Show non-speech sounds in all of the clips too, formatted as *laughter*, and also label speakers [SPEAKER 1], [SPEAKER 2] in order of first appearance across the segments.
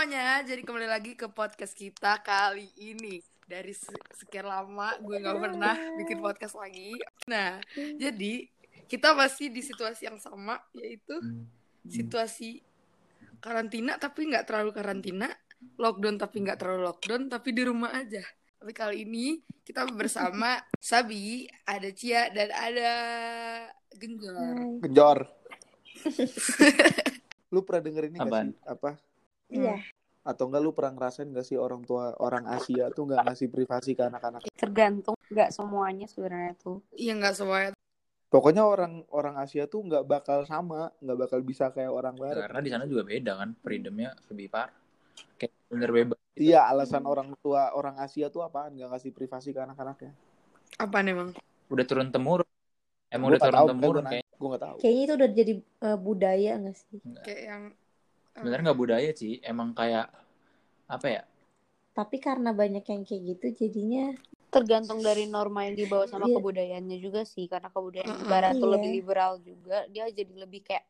[SPEAKER 1] semuanya, jadi kembali lagi ke podcast kita kali ini. Dari sekian lama gue gak pernah bikin podcast lagi. Nah, jadi kita masih di situasi yang sama Yaitu situasi karantina tapi gak terlalu karantina Lockdown tapi gak terlalu lockdown, tapi di rumah aja. Tapi kali ini kita bersama *laughs* Sabi, ada Cia, dan ada Genjor.
[SPEAKER 2] Genjor. *laughs* Lu pernah denger ini gak sih? Apa?
[SPEAKER 3] Iya,
[SPEAKER 2] Atau enggak lu pernah ngerasain gak sih orang tua orang Asia tuh nggak ngasih privasi ke anak-anak?
[SPEAKER 3] tergantung nggak semuanya sebenarnya tuh.
[SPEAKER 1] Iya gak semuanya
[SPEAKER 2] Pokoknya orang orang Asia tuh nggak bakal sama, nggak bakal bisa kayak orang barat.
[SPEAKER 4] karena di sana juga beda kan freedomnya lebih par kayak bener bebas
[SPEAKER 2] Iya, alasan orang tua orang Asia tuh apaan? Nggak ngasih privasi ke anak-anaknya?
[SPEAKER 1] Apaan emang?
[SPEAKER 4] udah turun temurun
[SPEAKER 2] Gua
[SPEAKER 4] emang udah
[SPEAKER 2] nggak
[SPEAKER 4] turun
[SPEAKER 2] tahu,
[SPEAKER 4] temurun kayak
[SPEAKER 2] gue nggak tahu.
[SPEAKER 3] Kayaknya itu udah jadi eh, budaya nggak sih?
[SPEAKER 1] Kayak yang
[SPEAKER 4] sebenarnya nggak budaya sih emang kayak apa ya
[SPEAKER 3] Tapi karena banyak yang kayak gitu, jadinya tergantung dari norma yang dibawa sama
[SPEAKER 1] Iya.
[SPEAKER 3] kebudayaannya juga sih. Karena kebudayaan
[SPEAKER 1] Mm-mm.
[SPEAKER 3] barat tuh
[SPEAKER 5] Iya.
[SPEAKER 3] lebih liberal juga, dia jadi lebih kayak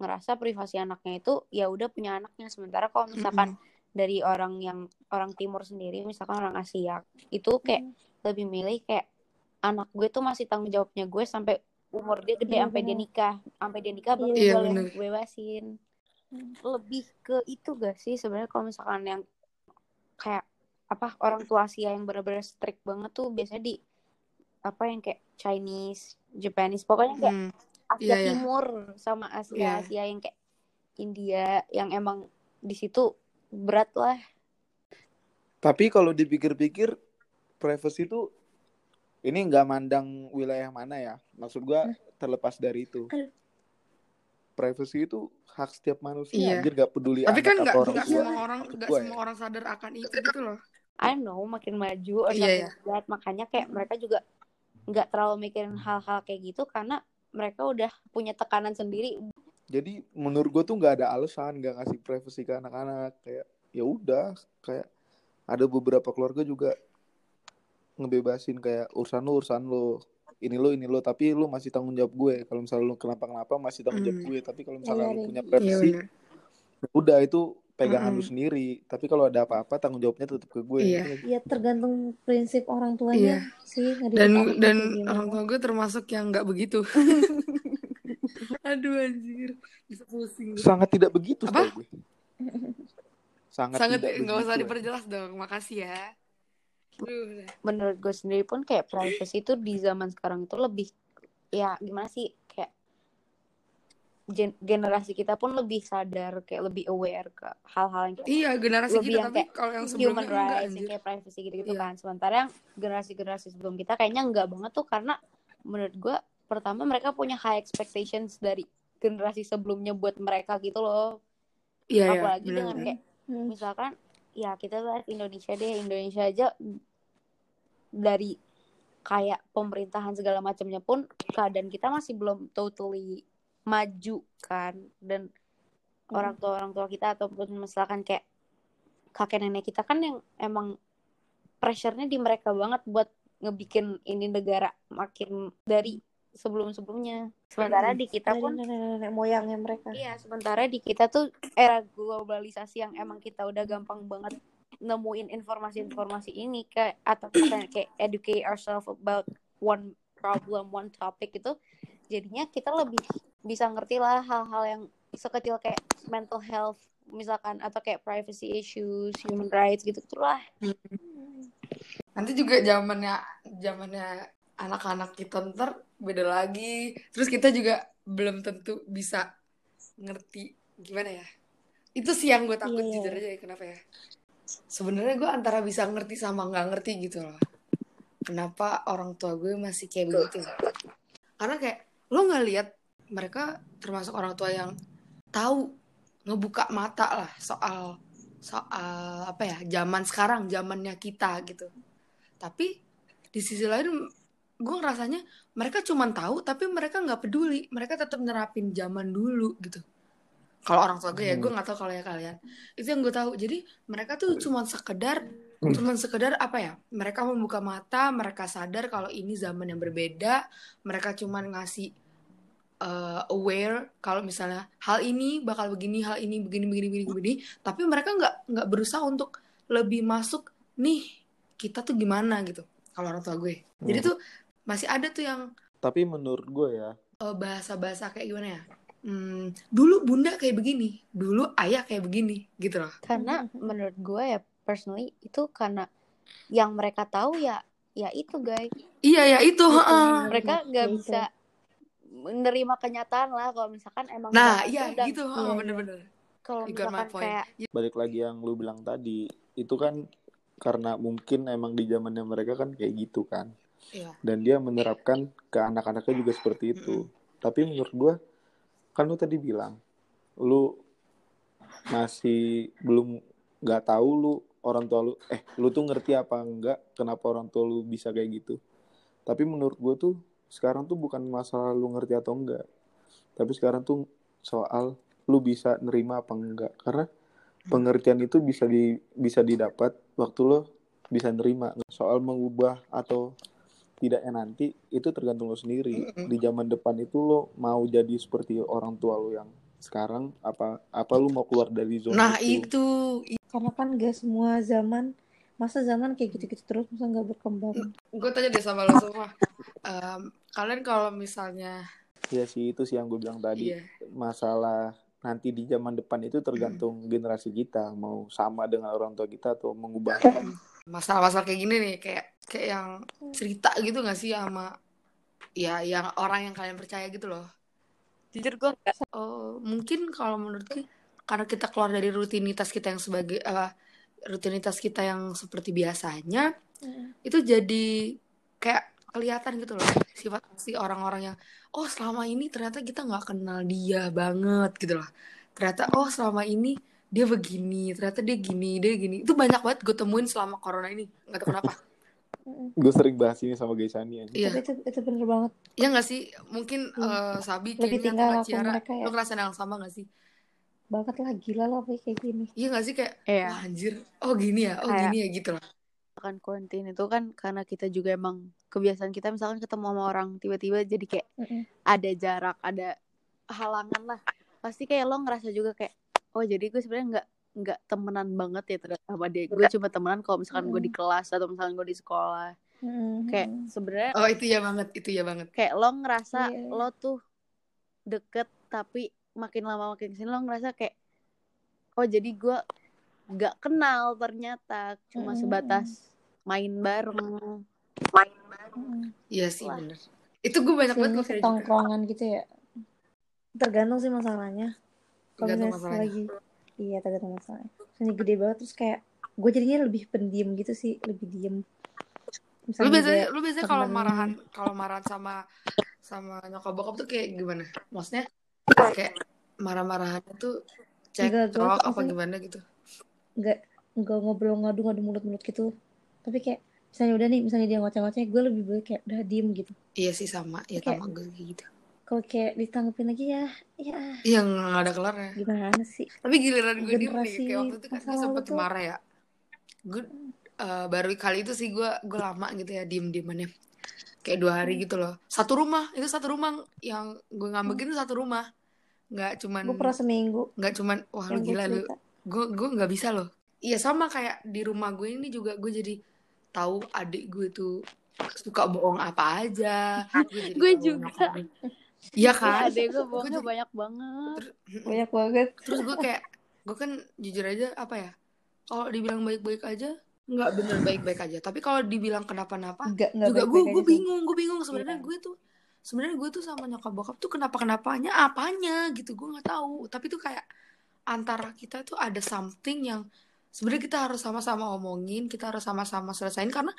[SPEAKER 3] ngerasa privasi anaknya itu ya udah punya anaknya. Sementara kalau misalkan dari orang yang orang timur sendiri, misalkan orang Asia, itu kayak lebih milih kayak anak gue tuh masih tanggung jawabnya gue sampai umur dia gede
[SPEAKER 5] Iya,
[SPEAKER 3] sampai dia nikah sampai dia nikah baru
[SPEAKER 1] Iya,
[SPEAKER 3] boleh
[SPEAKER 1] benar.
[SPEAKER 3] bebasin lebih ke itu gak sih sebenarnya kalau misalkan yang kayak apa orang tua Asia yang benar-benar strict banget tuh biasanya di apa yang kayak Chinese, Japanese pokoknya kayak
[SPEAKER 1] Hmm.
[SPEAKER 3] Asia
[SPEAKER 1] Iya, iya.
[SPEAKER 3] Timur sama Asia
[SPEAKER 1] Iya.
[SPEAKER 3] Asia yang kayak India yang emang di situ berat lah
[SPEAKER 2] Tapi kalau dipikir-pikir, privacy itu ini nggak mandang wilayah mana ya. Maksud gua terlepas dari itu.
[SPEAKER 3] Aduh.
[SPEAKER 2] Privacy itu hak setiap manusia.
[SPEAKER 1] Iya.
[SPEAKER 2] Anjir nggak peduli
[SPEAKER 1] Tapi kan nggak
[SPEAKER 2] orang
[SPEAKER 1] nggak
[SPEAKER 2] tua.
[SPEAKER 1] semua orang nggak
[SPEAKER 2] ya.
[SPEAKER 1] semua orang sadar akan itu gitu loh.
[SPEAKER 3] I know makin maju orang
[SPEAKER 1] Iya, iya.
[SPEAKER 3] lihat makanya kayak mereka juga nggak terlalu mikirin hal-hal kayak gitu karena mereka udah punya tekanan sendiri
[SPEAKER 2] Jadi menurut gue tuh nggak ada alasan nggak ngasih privacy ke anak-anak kayak ya udah kayak ada beberapa keluarga juga ngebebasin kayak urusan lu urusan lu ini lo ini lo tapi lu masih tanggung jawab gue kalau misalnya lu kenapa-kenapa masih tanggung jawab
[SPEAKER 1] Hmm.
[SPEAKER 2] gue tapi kalau misalnya
[SPEAKER 5] Iya,
[SPEAKER 2] lu
[SPEAKER 5] iya.
[SPEAKER 2] punya
[SPEAKER 1] Iya
[SPEAKER 2] privacy
[SPEAKER 1] benar.
[SPEAKER 2] udah itu pegangan lu
[SPEAKER 1] Mm-mm.
[SPEAKER 2] sendiri tapi kalau ada apa-apa tanggung jawabnya tetap ke gue
[SPEAKER 1] Iya.
[SPEAKER 5] ya tergantung prinsip orang
[SPEAKER 1] Iya.
[SPEAKER 5] tuanya sih ngedidik
[SPEAKER 1] Dan dan orang tua gue termasuk yang nggak begitu. *laughs* Aduh anjir, bisa pusing. gue.
[SPEAKER 2] sangat tidak begitu
[SPEAKER 1] Apa?
[SPEAKER 2] gue sangat,
[SPEAKER 1] Sangat
[SPEAKER 2] tidak
[SPEAKER 1] nggak usah diperjelas dong. Makasih ya.
[SPEAKER 3] Menurut gue sendiri pun kayak privacy itu di zaman sekarang itu lebih ya gimana sih kayak gen- generasi kita pun lebih sadar kayak lebih aware ke hal-hal yang kayak
[SPEAKER 1] Iya generasi
[SPEAKER 3] Lebih
[SPEAKER 1] kita
[SPEAKER 3] yang
[SPEAKER 1] tapi
[SPEAKER 3] kayak
[SPEAKER 1] kalau yang sebelumnya
[SPEAKER 3] human
[SPEAKER 1] enggak
[SPEAKER 3] rights yang kayak privacy gitu-gitu
[SPEAKER 1] Iya.
[SPEAKER 3] kan sementara yang generasi-generasi sebelum kita kayaknya enggak banget tuh karena menurut gue pertama mereka punya high expectations dari generasi sebelumnya buat mereka gitu loh
[SPEAKER 1] Iya iya.
[SPEAKER 3] apalagi
[SPEAKER 1] benar,
[SPEAKER 3] dengan kayak misalkan ya kita lihat Indonesia deh Indonesia aja dari kayak pemerintahan segala macamnya pun keadaan kita masih belum totally maju kan. Dan
[SPEAKER 5] Hmm.
[SPEAKER 3] orang tua orang tua kita ataupun misalkan kayak kakek nenek kita kan yang emang pressure-nya di mereka banget buat ngebikin ini negara makin dari sebelum-sebelumnya. Sementara di kita pun
[SPEAKER 5] nenek-nenek moyangnya mereka.
[SPEAKER 3] Iya, sementara di kita tuh era globalisasi yang emang kita udah gampang banget nemuin informasi-informasi ini kayak atau kayak educate ourselves about one problem, one topic itu jadinya kita lebih bisa ngerti lah hal-hal yang sekecil kayak mental health misalkan atau kayak privacy issues, human rights gitu lah.
[SPEAKER 1] Nanti juga zamannya zamannya anak-anak kita ntar beda lagi. Terus kita juga belum tentu bisa ngerti gimana ya. Itu sih yang gue takut
[SPEAKER 5] iya.
[SPEAKER 1] jujur aja ya, kenapa ya. Sebenarnya gue antara bisa ngerti sama nggak ngerti gitu loh. Kenapa orang tua gue masih kayak begitu? Karena kayak lo nggak lihat mereka termasuk orang tua yang tahu ngebuka mata lah soal soal apa ya zaman sekarang zamannya kita gitu tapi di sisi lain gue ngerasanya mereka cuma tahu tapi mereka nggak peduli mereka tetap nerapin zaman dulu gitu kalau orang tua gue ya
[SPEAKER 2] Hmm.
[SPEAKER 1] gue nggak tahu kalau ya kalian. Itu yang gue tahu. Jadi mereka tuh cuma sekedar cuma sekedar apa ya mereka membuka mata mereka sadar kalau ini zaman yang berbeda mereka cuma ngasih uh, aware kalau misalnya hal ini bakal begini hal ini begini begini begini begini. Tapi mereka nggak nggak berusaha untuk lebih masuk nih kita tuh gimana? gitu kalau orang tua gue. Jadi
[SPEAKER 2] Hmm.
[SPEAKER 1] tuh masih ada tuh yang
[SPEAKER 2] Tapi menurut gue ya,
[SPEAKER 1] uh, bahasa-bahasa kayak gimana ya Hmm, dulu bunda kayak begini dulu ayah kayak begini gitu loh
[SPEAKER 3] karena menurut gue ya personally itu karena yang mereka tahu ya ya itu guys
[SPEAKER 1] iya ya itu
[SPEAKER 5] Gitu,
[SPEAKER 1] heeh.
[SPEAKER 5] bener.
[SPEAKER 3] mereka nggak
[SPEAKER 5] Ya itu.
[SPEAKER 3] bisa menerima kenyataan lah kalau misalkan emang
[SPEAKER 1] nah iya
[SPEAKER 3] udah
[SPEAKER 1] gitu
[SPEAKER 5] Iya, iya.
[SPEAKER 1] bener-bener
[SPEAKER 3] kalau misalkan kayak
[SPEAKER 2] balik lagi yang lu bilang tadi, itu kan karena mungkin emang di zamannya mereka kan kayak gitu kan.
[SPEAKER 1] iya
[SPEAKER 2] Dan dia menerapkan ke anak-anaknya juga seperti itu. Tapi menurut gue, kan lu tadi bilang, lu masih belum nggak tahu lu orang tua lu, eh lu tuh ngerti apa enggak, kenapa orang tua lu bisa kayak gitu. Tapi menurut gue tuh, sekarang tuh bukan masalah lu ngerti atau enggak. Tapi sekarang tuh soal lu bisa nerima apa enggak. Karena pengertian itu bisa di bisa didapat waktu lo bisa nerima soal mengubah atau tidaknya nanti itu tergantung lo sendiri. Di zaman depan itu lo mau jadi seperti orang tua lo yang sekarang apa apa lo mau keluar dari zona
[SPEAKER 1] nah
[SPEAKER 2] itu?
[SPEAKER 1] itu.
[SPEAKER 5] Karena kan gak semua zaman masa zaman kayak gitu-gitu terus masa nggak berkembang.
[SPEAKER 1] gue tanya deh sama lo semua. Em, kalian kalau misalnya
[SPEAKER 2] ya sih itu sih yang gue bilang tadi.
[SPEAKER 1] Iya.
[SPEAKER 2] Masalah nanti di zaman depan itu tergantung generasi kita mau sama dengan orang tua kita atau mengubah. *laughs*
[SPEAKER 1] Masalah-masalah kayak gini nih kayak kayak yang cerita gitu gak sih sama ya yang orang yang kalian percaya gitu loh.
[SPEAKER 3] Jujur gue nggak
[SPEAKER 1] oh mungkin kalau menurutku karena kita keluar dari rutinitas kita yang sebagai apa rutinitas kita yang seperti biasanya itu jadi kayak kelihatan gitu loh sifat asli orang-orang yang oh selama ini ternyata kita nggak kenal dia banget gitu loh. Ternyata oh selama ini dia begini ternyata dia gini dia gini. Itu banyak banget gue temuin selama corona ini nggak tahu kenapa. *laughs*
[SPEAKER 2] gue sering bahas ini sama Gaisani ya
[SPEAKER 1] iya
[SPEAKER 5] itu itu bener banget.
[SPEAKER 1] ya nggak sih mungkin
[SPEAKER 5] Hmm.
[SPEAKER 1] eh, Sabi
[SPEAKER 5] Lebih tinggal
[SPEAKER 1] Ciara
[SPEAKER 5] mereka ya.
[SPEAKER 1] lo ngerasain yang sama gak sih
[SPEAKER 5] Banget lah gila lah kayak gini.
[SPEAKER 1] iya gak sih kayak
[SPEAKER 3] Iya.
[SPEAKER 1] wah anjir oh gini ya oh
[SPEAKER 3] Kayak-
[SPEAKER 1] gini ya gitu loh
[SPEAKER 3] kan quarantine itu kan karena kita juga emang kebiasaan kita misalkan ketemu sama orang tiba-tiba jadi kayak
[SPEAKER 5] Mm-mm.
[SPEAKER 3] ada jarak ada halangan lah pasti kayak lo ngerasa juga kayak oh jadi gue sebenarnya nggak nggak temenan banget ya terhadap sama dia gue cuma temenan kalau misalkan gue di kelas atau misalkan gue di sekolah
[SPEAKER 5] Mm-mm.
[SPEAKER 3] kayak sebenarnya
[SPEAKER 1] oh itu ya banget itu ya banget
[SPEAKER 3] kayak lo ngerasa
[SPEAKER 5] Iya.
[SPEAKER 3] lo tuh deket tapi makin lama makin ke sini lo ngerasa kayak oh jadi gue nggak kenal ternyata cuma
[SPEAKER 5] Mm-mm.
[SPEAKER 3] sebatas main bareng
[SPEAKER 5] Mm-mm.
[SPEAKER 1] iya sih bener itu gue banyak banget juga
[SPEAKER 5] setongkrongan gitu ya. Tergantung sih masalahnya. Kalau misalnya
[SPEAKER 1] masalahnya.
[SPEAKER 5] lagi iya tergantung masalahnya. Misalnya gede banget terus kayak gue jadinya lebih pendiam gitu sih, lebih diem.
[SPEAKER 1] lu
[SPEAKER 5] Misalnya
[SPEAKER 1] biasanya
[SPEAKER 5] dia
[SPEAKER 1] lu biasanya kalau marahan kalau marahan sama sama nyokap bokap tuh kayak gimana maksudnya kayak marah-marahan tuh
[SPEAKER 5] Enggak,
[SPEAKER 1] cek
[SPEAKER 5] gue
[SPEAKER 1] apa gimana gitu
[SPEAKER 5] nggak nggak ngobrol ngadu ngadu mulut mulut gitu. Tapi kayak misalnya udah nih, misalnya dia ngoceh-ngoceh, gue lebih baik kayak udah diem gitu.
[SPEAKER 1] iya sih sama ya sama gue gitu
[SPEAKER 5] Kalau kayak ditanggepin lagi ya, ya.
[SPEAKER 1] Iya nggak ada kelarnya
[SPEAKER 5] gimana sih?
[SPEAKER 1] tapi giliran gue diem nih kayak waktu itu kan gue sempet
[SPEAKER 5] tuh.
[SPEAKER 1] marah ya. Gue eh, baru kali itu sih gue gue lama gitu ya diem diemannya kayak dua hari gitu loh. Satu rumah itu satu rumah yang gue ngambekin itu satu rumah. Nggak cuman
[SPEAKER 5] Gue pernah seminggu.
[SPEAKER 1] nggak cuman wah lu
[SPEAKER 5] yang
[SPEAKER 1] gila lu. gue gue nggak bisa loh. Iya sama kayak di rumah gue ini juga gue jadi tahu adik gue tuh suka bohong apa aja.
[SPEAKER 3] Gue juga.
[SPEAKER 1] Iya
[SPEAKER 3] Wah,
[SPEAKER 1] kan?
[SPEAKER 3] adek gue
[SPEAKER 1] Gue
[SPEAKER 3] bohongnya banyak banget. *laughs*
[SPEAKER 5] Banyak banget.
[SPEAKER 1] terus gue kayak gue kan jujur aja apa ya kalau dibilang baik-baik aja nggak bener baik-baik aja. Tapi kalau dibilang kenapa-napa
[SPEAKER 5] Enggak, enggak
[SPEAKER 1] juga gue gue bingung gue bingung. Sebenarnya
[SPEAKER 5] Iya.
[SPEAKER 1] gue tuh sebenarnya gue tuh sama nyokap bokap tuh kenapa kenapanya apanya gitu gue nggak tahu. Tapi tuh kayak antara kita tuh ada something yang sebenarnya kita harus sama-sama omongin kita harus sama-sama selesain karena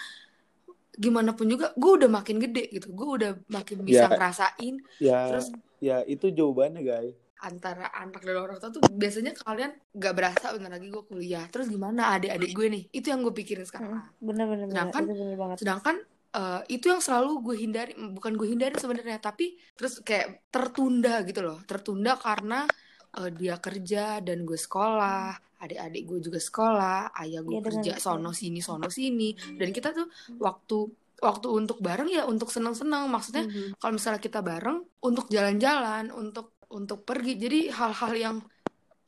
[SPEAKER 1] gimana pun juga gue udah makin gede gitu gue udah makin bisa
[SPEAKER 2] Ya.
[SPEAKER 1] ngerasain
[SPEAKER 2] ya
[SPEAKER 1] terus
[SPEAKER 2] ya itu jawabannya guys
[SPEAKER 1] antara anak dan orang tua tuh biasanya kalian gak berasa bentar lagi gue kuliah terus gimana adik-adik gue nih itu yang gue pikirin sekarang
[SPEAKER 5] Mm, Bener bener bener.
[SPEAKER 1] Sedangkan-
[SPEAKER 5] Itu bener banget.
[SPEAKER 1] sedangkan eh, itu yang selalu gue hindari bukan gue hindari sebenarnya tapi terus kayak tertunda gitu loh tertunda karena eh, dia kerja dan gue sekolah adik-adik gue juga sekolah ayah gue
[SPEAKER 5] dengan
[SPEAKER 1] kerja
[SPEAKER 5] betul.
[SPEAKER 1] sono sini sono sini. Dan kita tuh waktu waktu untuk bareng ya untuk senang-senang maksudnya
[SPEAKER 3] Mhm.
[SPEAKER 1] kalau misalnya kita bareng untuk jalan-jalan untuk untuk pergi. Jadi hal-hal yang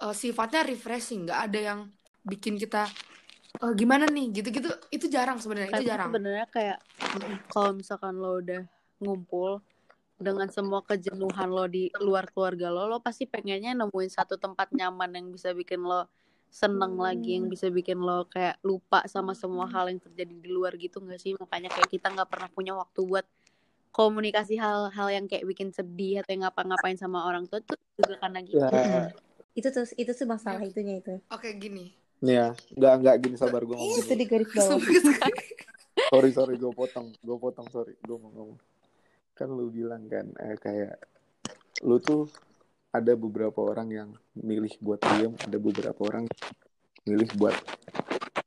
[SPEAKER 1] eh, sifatnya refreshing. Nggak ada yang bikin kita eh, gimana nih? Gitu-gitu. Itu jarang sebenarnya itu jarang.
[SPEAKER 3] sebenarnya kayak kalau misalkan lo udah ngumpul dengan semua kejenuhan lo di luar keluarga lo, lo pasti pengennya nemuin satu tempat nyaman yang bisa bikin lo seneng lagi, yang bisa bikin lo kayak lupa sama semua hal yang terjadi di luar gitu nggak sih? Makanya kayak kita nggak pernah punya waktu buat komunikasi hal-hal yang kayak bikin sedih atau yang ngapa-ngapain sama orang tua tuh juga karena gitu.
[SPEAKER 2] Ya,
[SPEAKER 1] Mm-mm.
[SPEAKER 5] itu tuh itu tuh masalah itunya itu
[SPEAKER 1] oke gini
[SPEAKER 2] nih ya, nggak nggak gini sabar gue ngomong
[SPEAKER 5] itu di garis bawah.
[SPEAKER 2] Sorry sorry gue potong, gue potong sorry, gue mau ngomong. Kan lu bilang kan eh, kayak lu tuh ada beberapa orang yang milih buat diem, ada beberapa orang milih buat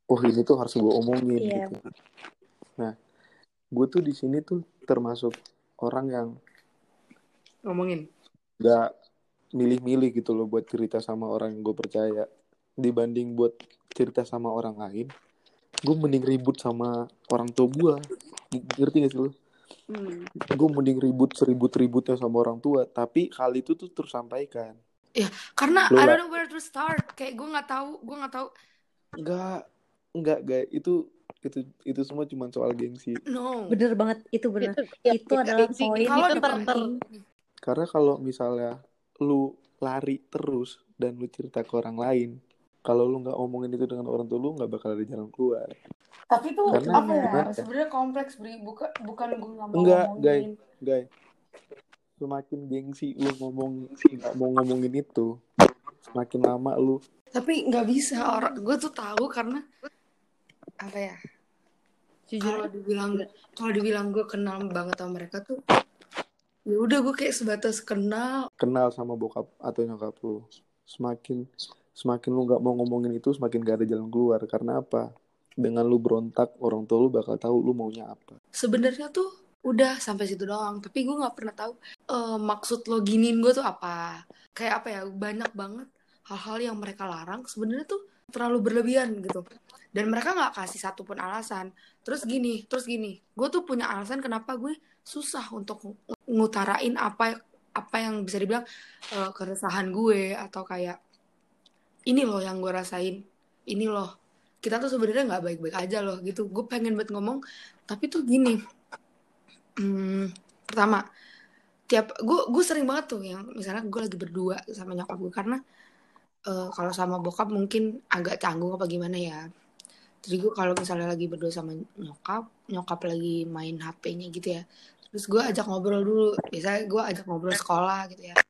[SPEAKER 2] oh ini tuh harus gue omongin
[SPEAKER 5] Iya.
[SPEAKER 2] gitu. Nah, gue tuh di sini tuh termasuk orang yang
[SPEAKER 1] ngomongin
[SPEAKER 2] nggak milih-milih gitu loh buat cerita sama orang yang gue percaya dibanding buat cerita sama orang lain gue mending ribut sama orang tua gue ngerti gak sih lo
[SPEAKER 3] Hmm.
[SPEAKER 2] gue mending ribut seribut ributnya sama orang tua tapi hal itu tuh tersampaikan.
[SPEAKER 1] Karena
[SPEAKER 2] Lu
[SPEAKER 1] I don't know where to start. Kayak gue nggak tahu gue nggak tahu.
[SPEAKER 2] Nggak nggak guys. Itu itu itu semua cuma soal gengsi.
[SPEAKER 1] No.
[SPEAKER 5] Bener banget itu bener.
[SPEAKER 3] Itu, ya,
[SPEAKER 5] itu adalah
[SPEAKER 3] gengsi-
[SPEAKER 5] poin
[SPEAKER 1] Kalau
[SPEAKER 3] itu ter-
[SPEAKER 2] karena kalau misalnya lu lari terus dan lu cerita ke orang lain kalau lu nggak omongin itu dengan orang tua lu nggak bakal ada jalan keluar.
[SPEAKER 1] Tapi tuh
[SPEAKER 2] Karena-
[SPEAKER 1] apa ya? sebenarnya kompleks bri. Bukan bukan gue nggak mau
[SPEAKER 2] Enggak,
[SPEAKER 1] ngomongin.
[SPEAKER 2] Guys. Semakin gengsi lu ngomong nggak mau ngomongin itu semakin lama lu
[SPEAKER 1] tapi nggak bisa. Orang gue tuh tahu karena apa ya?
[SPEAKER 3] Jujur
[SPEAKER 1] kalau dibilang kalau dibilang gue kenal banget sama mereka tuh ya udah gue kayak sebatas kenal.
[SPEAKER 2] Kenal sama bokap atau nyokap lu. Semakin semakin lu nggak mau ngomongin itu semakin gak ada jalan keluar. Karena apa? Dengan lu berontak orang tua lu bakal tahu lu maunya apa.
[SPEAKER 1] Sebenarnya tuh udah sampai situ doang. Tapi gue nggak pernah tahu eh, maksud lo giniin gue tuh apa. Kayak apa ya banyak banget hal-hal yang mereka larang sebenarnya tuh terlalu berlebihan gitu. Dan mereka nggak kasih satupun alasan. Terus gini terus gini. Gue tuh punya alasan kenapa gue susah untuk ng- ngutarain apa apa yang bisa dibilang eh, keresahan gue atau kayak ini loh yang gue rasain. Ini loh. Kita tuh sebenarnya nggak baik-baik aja loh gitu. Gue pengen buat ngomong tapi tuh gini. Hmm, pertama tiap gue gue sering banget tuh yang misalnya gue lagi berdua sama nyokap gue karena eh, kalau sama bokap mungkin agak canggung apa gimana ya. Jadi gue kalau misalnya lagi berdua sama nyokap nyokap lagi main HP-nya gitu ya terus gue ajak ngobrol dulu. Biasanya gue ajak ngobrol sekolah gitu ya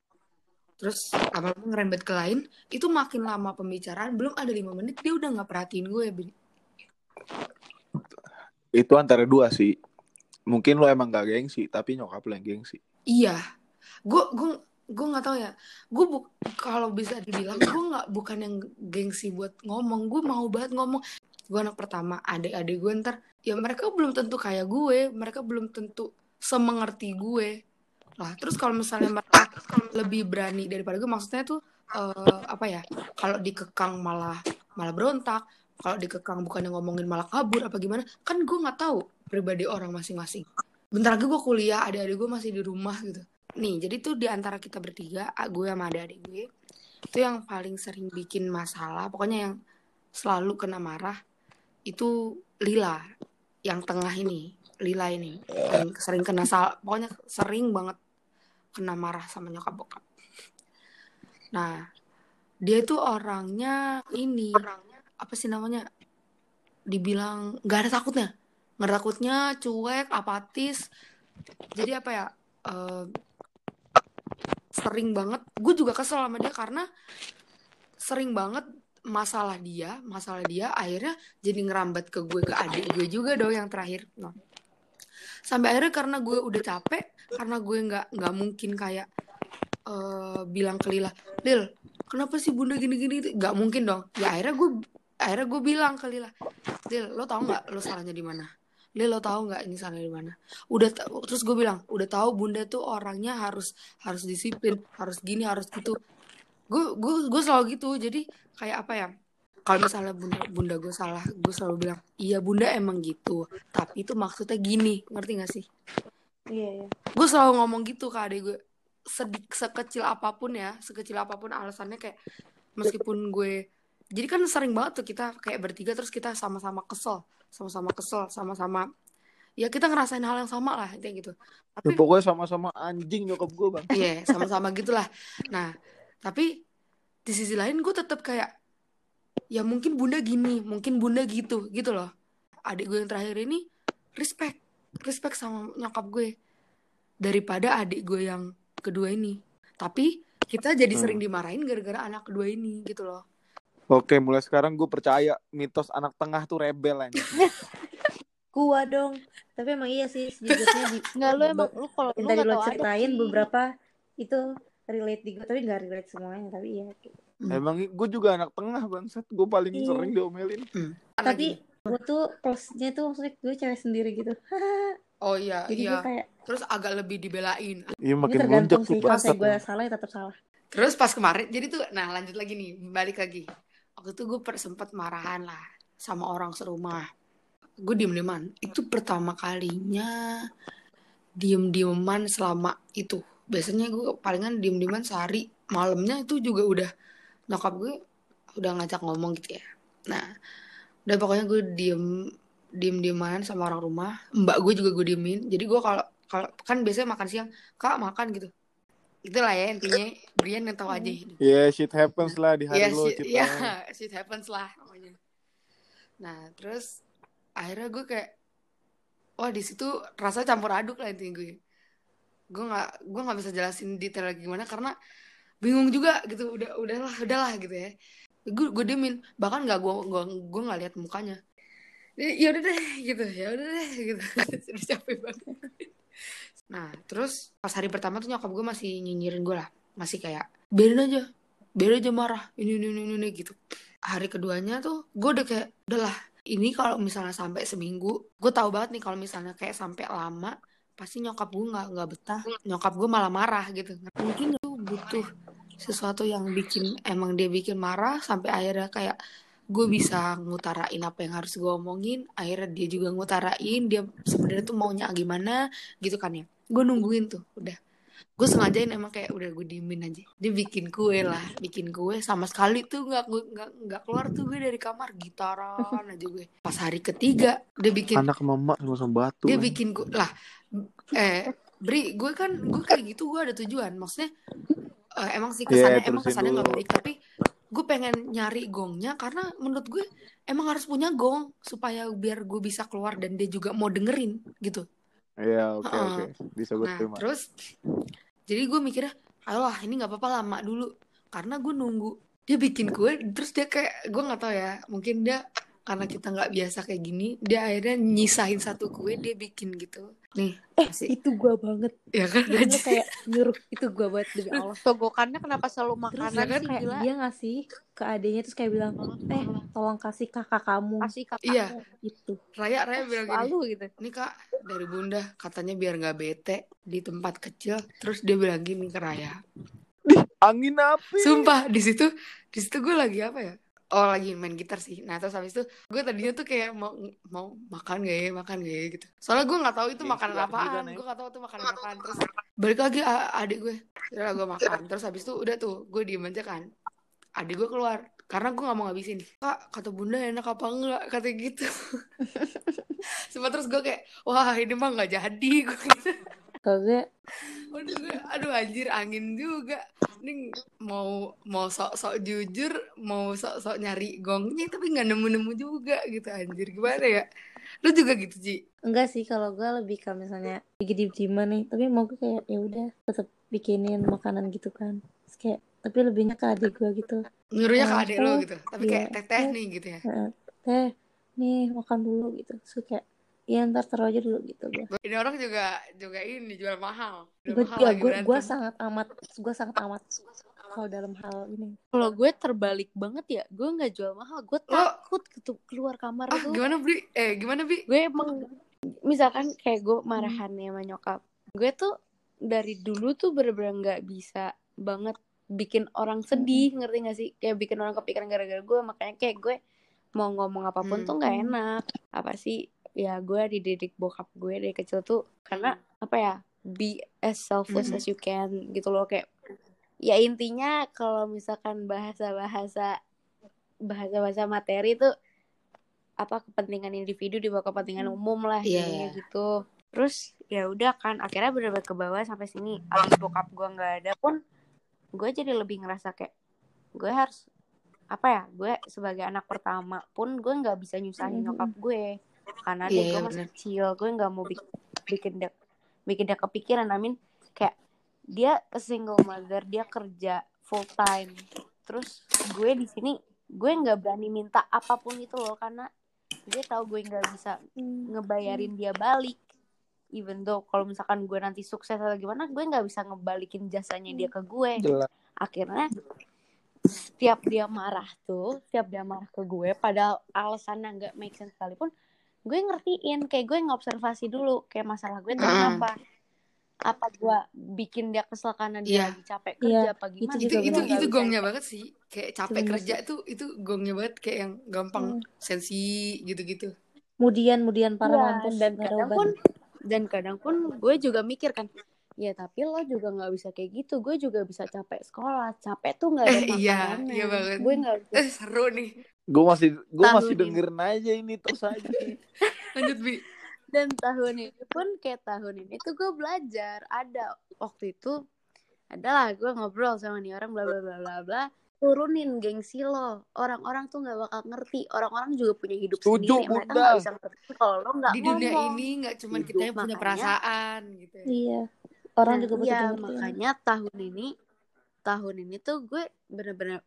[SPEAKER 1] terus lama-lama ngerembet ke lain itu makin lama pembicaraan belum ada lima menit dia udah nggak perhatiin gue
[SPEAKER 2] itu antara dua sih mungkin lu emang gak gengsi tapi nyokap lu yang gengsi
[SPEAKER 1] Iya, gue gue gue nggak tahu ya. Gue bu kalau bisa dibilang gue nggak bukan yang gengsi buat ngomong. Gue mau banget ngomong. Gue anak pertama, adik-adik gue ntar ya mereka belum tentu kayak gue, mereka belum tentu semengerti gue. Lah terus kalau misalnya mereka lebih berani daripada gue, maksudnya tuh eh, apa ya? Kalau dikekang malah malah berontak. Kalau dikekang bukan yang ngomongin malah kabur apa gimana? Kan gue nggak tahu pribadi orang masing-masing bentar lagi gue kuliah adik-adik gue masih di rumah gitu nih jadi tuh di antara kita bertiga gue sama adik-adik gue itu yang paling sering bikin masalah pokoknya yang selalu kena marah itu Lila yang tengah ini Lila ini sering kena sal pokoknya sering banget kena marah sama nyokap bokap. Nah dia tuh orangnya ini apa sih namanya dibilang nggak ada takutnya. Nggak ada takutnya cuek apatis. Jadi apa ya eh, sering banget gue juga kesel sama dia karena sering banget masalah dia masalah dia akhirnya jadi ngerambat ke gue ke adik gue juga dong yang terakhir. Nah, sampai akhirnya karena gue udah capek karena gue nggak nggak mungkin kayak eh, bilang ke Lila Lil kenapa sih bunda gini gini nggak mungkin dong. Ya akhirnya gue akhirnya gue bilang ke Lila Lil lo tau nggak lo salahnya di mana? Lil lo tahu nggak ini salahnya di mana? Udah terus gue bilang udah tahu bunda tuh orangnya harus harus disiplin harus gini harus gitu. Gue gue gue selalu gitu. Jadi kayak apa ya kalau misalnya bunda bunda gue salah gue selalu bilang iya bunda emang gitu tapi itu maksudnya gini ngerti gak sih
[SPEAKER 3] Iya, iya.
[SPEAKER 1] gue selalu ngomong gitu ke adik gue sedik sekecil apa pun ya sekecil apa pun alasannya kayak meskipun gue jadi kan sering banget tuh kita kayak bertiga terus kita sama-sama kesel sama-sama kesel sama-sama ya kita ngerasain hal yang sama lah kayak gitu
[SPEAKER 2] Ya,
[SPEAKER 1] tapi
[SPEAKER 2] pokoknya sama-sama anjing nyokap gue bang.
[SPEAKER 1] Iya, sama-sama gitulah. Nah, tapi di sisi lain gue tetap kayak ya mungkin bunda gini, mungkin bunda gitu, gitu loh. Adik gue yang terakhir ini respect, respect sama nyokap gue daripada adik gue yang kedua ini. Tapi kita jadi
[SPEAKER 2] Hmm.
[SPEAKER 1] sering dimarahin gara-gara anak kedua ini gitu loh.
[SPEAKER 2] Oke, mulai sekarang gue percaya mitos anak tengah tuh rebel anjing. *laughs*
[SPEAKER 5] Gua dong. Tapi emang iya sih sejujurnya di *laughs*
[SPEAKER 3] Nggak lu emang lu kalau lu
[SPEAKER 5] tadi
[SPEAKER 3] nggak
[SPEAKER 5] lo ceritain beberapa itu relate di gue tapi nggak relate semuanya tapi iya
[SPEAKER 1] Hmm.
[SPEAKER 2] Emang gue juga anak tengah bangsat. Gue paling
[SPEAKER 5] Iya.
[SPEAKER 2] sering diomelin.
[SPEAKER 5] tapi
[SPEAKER 1] Lagi.
[SPEAKER 5] gue tuh plusnya tuh maksudnya gue cewek sendiri gitu *laughs*
[SPEAKER 1] oh iya,
[SPEAKER 5] jadi
[SPEAKER 1] iya.
[SPEAKER 5] kayak
[SPEAKER 1] Terus agak lebih dibelain.
[SPEAKER 2] Iya
[SPEAKER 5] ini
[SPEAKER 2] makin
[SPEAKER 5] tergantung
[SPEAKER 2] lonjak tuh
[SPEAKER 5] sih kalau gue salah ya tetap salah
[SPEAKER 1] Terus pas kemarin, jadi tuh, nah lanjut lagi nih, balik lagi. Waktu itu gue sempet marahan lah sama orang serumah. Gue diem-dieman. Itu pertama kalinya diem-dieman selama itu. Biasanya gue palingan diem-dieman sehari. Malamnya itu juga udah nyokap gue udah ngajak ngomong gitu ya. Nah, udah pokoknya gue diem diem-dieman sama orang rumah. Mbak gue juga gue diemin. Jadi gue kalau kalau kan biasanya makan siang, kak makan gitu itulah ya intinya Brian yang tahu aja hidup.
[SPEAKER 2] Iya, shit happens lah di hari
[SPEAKER 1] Iya
[SPEAKER 2] lo,
[SPEAKER 1] shit,
[SPEAKER 2] Cita.
[SPEAKER 1] iya *laughs* shit happens lah pokoknya. Nah terus akhirnya gue kayak wah di situ rasa campur aduk lah intinya gue. Gue nggak gue nggak bisa jelasin detail lagi gimana karena bingung juga gitu udah udahlah udahlah gitu ya. Gue gue diemin bahkan nggak gue gue gue nggak lihat mukanya. Ya udah deh gitu ya udah deh gitu *laughs* capek banget. Nah, terus pas hari pertama tuh nyokap gue masih nyinyirin gue lah. Masih kayak, biarin aja. Biarin aja marah. Ini, ini, ini, ini, gitu. Hari keduanya tuh gue udah kayak, udahlah. Ini kalau misalnya sampai seminggu, gue tahu banget nih kalau misalnya kayak sampai lama, pasti nyokap gue nggak nggak betah. Nyokap gue malah marah gitu. Mungkin itu butuh sesuatu yang bikin emang dia bikin marah sampai akhirnya kayak gue bisa ngutarain apa yang harus gue omongin akhirnya dia juga ngutarain dia sebenarnya tuh maunya gimana gitu kan ya gue nungguin tuh udah gue sengajain emang kayak udah gue diemin aja dia bikin kue lah bikin kue sama sekali tuh nggak gue nggak nggak keluar tuh gue dari kamar gitaran aja gue pas hari ketiga dia bikin
[SPEAKER 2] Anak mama sama-sama batu.
[SPEAKER 1] dia bikin gue lah eh Bri gue kan gue kayak gitu gue ada tujuan maksudnya eh, emang sih kesannya emang
[SPEAKER 2] terusin
[SPEAKER 1] kesannya nggak baik tapi gue pengen nyari gongnya karena menurut gue emang harus punya gong supaya biar gue bisa keluar dan dia juga mau dengerin gitu
[SPEAKER 2] Iya, oke oke. Bisa gue
[SPEAKER 1] nah
[SPEAKER 2] terima.
[SPEAKER 1] terus jadi gue mikirnya ayolah ini nggak apa-apa lama dulu. Karena gue nunggu dia bikin kue terus dia kayak gue nggak tahu ya mungkin dia karena kita nggak biasa kayak gini dia akhirnya nyisain satu kue dia bikin gitu. Nih
[SPEAKER 5] eh
[SPEAKER 1] masih.
[SPEAKER 5] itu gue banget.
[SPEAKER 1] Ya kan?
[SPEAKER 5] Jadi lu kayak nyuruh itu gue banget demi *laughs* Allah.
[SPEAKER 3] Togokannya kenapa selalu
[SPEAKER 5] terus
[SPEAKER 3] makanan
[SPEAKER 1] ya kan,
[SPEAKER 3] sih
[SPEAKER 5] kayak
[SPEAKER 3] gila?
[SPEAKER 5] dia ngasih ke adenya terus kayak bilang eh tolong kasih kakak kamu.
[SPEAKER 3] Kasih kakak
[SPEAKER 1] Iya.
[SPEAKER 5] itu
[SPEAKER 1] Raya Raya bilang gini
[SPEAKER 3] selalu gitu.
[SPEAKER 1] ini kak dari bunda katanya biar nggak bete di tempat kecil. Terus dia bilang gini ke Raya.
[SPEAKER 2] Angin api.
[SPEAKER 1] sumpah di situ di situ gue lagi apa ya oh lagi main gitar sih. Nah terus habis itu gue tadinya tuh kayak mau mau makan gak ya makan gak ya gitu. Soalnya gue nggak tahu itu
[SPEAKER 2] Ya,
[SPEAKER 1] makanan
[SPEAKER 2] juga,
[SPEAKER 1] apaan. gue nggak tahu itu makanan apaan. terus balik lagi adik gue. Udah gue makan. Terus habis itu udah tuh gue diem aja kan. Adik gue keluar. Karena gue nggak mau ngabisin. Kak kata bunda enak apa enggak? Kata gitu. *laughs* Sumpah terus gue kayak wah ini mah nggak jadi. *laughs* Gue gitu.
[SPEAKER 5] Gue
[SPEAKER 1] Waduh, gue, aduh anjir angin juga. Ini mau mau sok-sok jujur, mau sok-sok nyari gongnya tapi nggak nemu-nemu juga gitu anjir. Gimana ya? Lu juga gitu, Ci?
[SPEAKER 5] enggak sih kalau gue lebih ke misalnya lagi di dieman nih tapi mau gue kayak ya udah tetap bikinin makanan gitu kan Terus kayak tapi lebihnya ke adik gue gitu
[SPEAKER 1] Nyuruhnya ke adek lu
[SPEAKER 5] oh,
[SPEAKER 1] gitu. Tapi
[SPEAKER 5] iya.
[SPEAKER 1] kayak teh-teh nih gitu ya.
[SPEAKER 5] "Eh, teh nih makan dulu gitu kayak ya ntar taruh aja dulu gitu gue
[SPEAKER 1] Ini orang juga juga ini jual mahal. Jual
[SPEAKER 5] gue
[SPEAKER 1] mahal
[SPEAKER 5] ya gue gue sangat amat gue sangat amat kalau dalam hal ini
[SPEAKER 3] Kalau gue terbalik banget ya, gue nggak jual mahal. Gue takut ketu- keluar kamar
[SPEAKER 1] Ah,
[SPEAKER 3] tuh.
[SPEAKER 1] gimana, Bri? Eh, gimana, Bi?
[SPEAKER 3] Gue emang misalkan kayak gue marahan nih sama nyokap. Gue tuh dari dulu tuh bener-bener nggak bisa banget bikin orang sedih ngerti gak sih kayak bikin orang kepikiran gara-gara gue makanya kayak gue mau ngomong apa pun
[SPEAKER 1] Hmm.
[SPEAKER 3] tuh nggak enak apa sih ya gue dididik bokap gue dari kecil tuh karena apa ya be as selfless
[SPEAKER 1] Hmm.
[SPEAKER 3] as you can gitu loh kayak ya intinya kalau misalkan bahasa-bahasa bahasa-bahasa materi tuh apa kepentingan individu di bawah kepentingan umum lah
[SPEAKER 1] Iya,
[SPEAKER 3] intinya
[SPEAKER 1] iya.
[SPEAKER 3] gitu terus ya udah kan akhirnya bener-bener ke bawah sampai sini abis bokap gue nggak ada pun gue jadi lebih ngerasa kayak gue harus apa ya gue sebagai anak pertama pun gue nggak bisa nyusahin
[SPEAKER 5] Mhm.
[SPEAKER 3] nyokap gue karena
[SPEAKER 1] Iya,
[SPEAKER 3] dia
[SPEAKER 1] iya,
[SPEAKER 3] gue masih
[SPEAKER 1] bener.
[SPEAKER 3] kecil gue nggak mau bikin bikin dia bikin dia kepikiran amin kayak dia a single mother dia kerja full time terus gue di sini gue nggak berani minta apa pun itu loh karena dia tahu gue nggak bisa
[SPEAKER 5] Hmm.
[SPEAKER 3] ngebayarin dia balik even though kalau misalkan gue nanti sukses atau gimana gue nggak bisa ngebalikin jasanya dia ke gue
[SPEAKER 2] Jelas.
[SPEAKER 3] akhirnya setiap dia marah tuh setiap dia marah ke gue padahal alasannya nggak make sense sekalipun gue ngertiin kayak gue ngobservasi dulu kayak masalah gue tuh
[SPEAKER 1] Ah.
[SPEAKER 3] kenapa apa gue bikin dia kesel karena dia
[SPEAKER 1] Iya.
[SPEAKER 3] lagi capek
[SPEAKER 5] Iya,
[SPEAKER 3] kerja apa
[SPEAKER 5] itu
[SPEAKER 3] gimana?
[SPEAKER 1] itu itu itu
[SPEAKER 3] bisa
[SPEAKER 1] gongnya banget sih. Kayak capek
[SPEAKER 5] Bener
[SPEAKER 1] kerja tuh itu gongnya banget kayak yang gampang
[SPEAKER 5] Hmm.
[SPEAKER 1] sensi gitu-gitu.
[SPEAKER 5] Kemudian, kemudian parah
[SPEAKER 3] Iya,
[SPEAKER 5] mampus
[SPEAKER 3] dan kadang pun dan kadang pun gue juga mikir kan ya tapi lo juga nggak bisa kayak gitu. Gue juga bisa capek sekolah. Capek tuh nggak ada
[SPEAKER 1] eh iya iya banget.
[SPEAKER 3] Gue nggak bisa
[SPEAKER 1] eh seru nih
[SPEAKER 2] Gue masih gue masih
[SPEAKER 3] ini.
[SPEAKER 2] dengerin aja ini terus aja. *laughs*
[SPEAKER 1] lanjut bi
[SPEAKER 3] dan tahun ini pun kayak tahun ini tuh gue belajar ada waktu itu adalah gue ngobrol sama nih orang bla bla bla bla bla turunin gengsi lo orang-orang tuh nggak bakal ngerti orang-orang juga punya hidup
[SPEAKER 2] Setuju,
[SPEAKER 3] sendiri mereka nggak bisa ngerti kalau lo nggak
[SPEAKER 1] di dunia
[SPEAKER 3] ngomong
[SPEAKER 1] ini nggak cuman
[SPEAKER 2] Hidup.
[SPEAKER 1] kita yang punya
[SPEAKER 3] Makanya-
[SPEAKER 1] perasaan gitu ya.
[SPEAKER 5] Iya. Orang
[SPEAKER 3] Nah,
[SPEAKER 5] juga butuh
[SPEAKER 3] iya,
[SPEAKER 5] pengertian.
[SPEAKER 3] makanya tahun ini tahun ini tuh gue bener-bener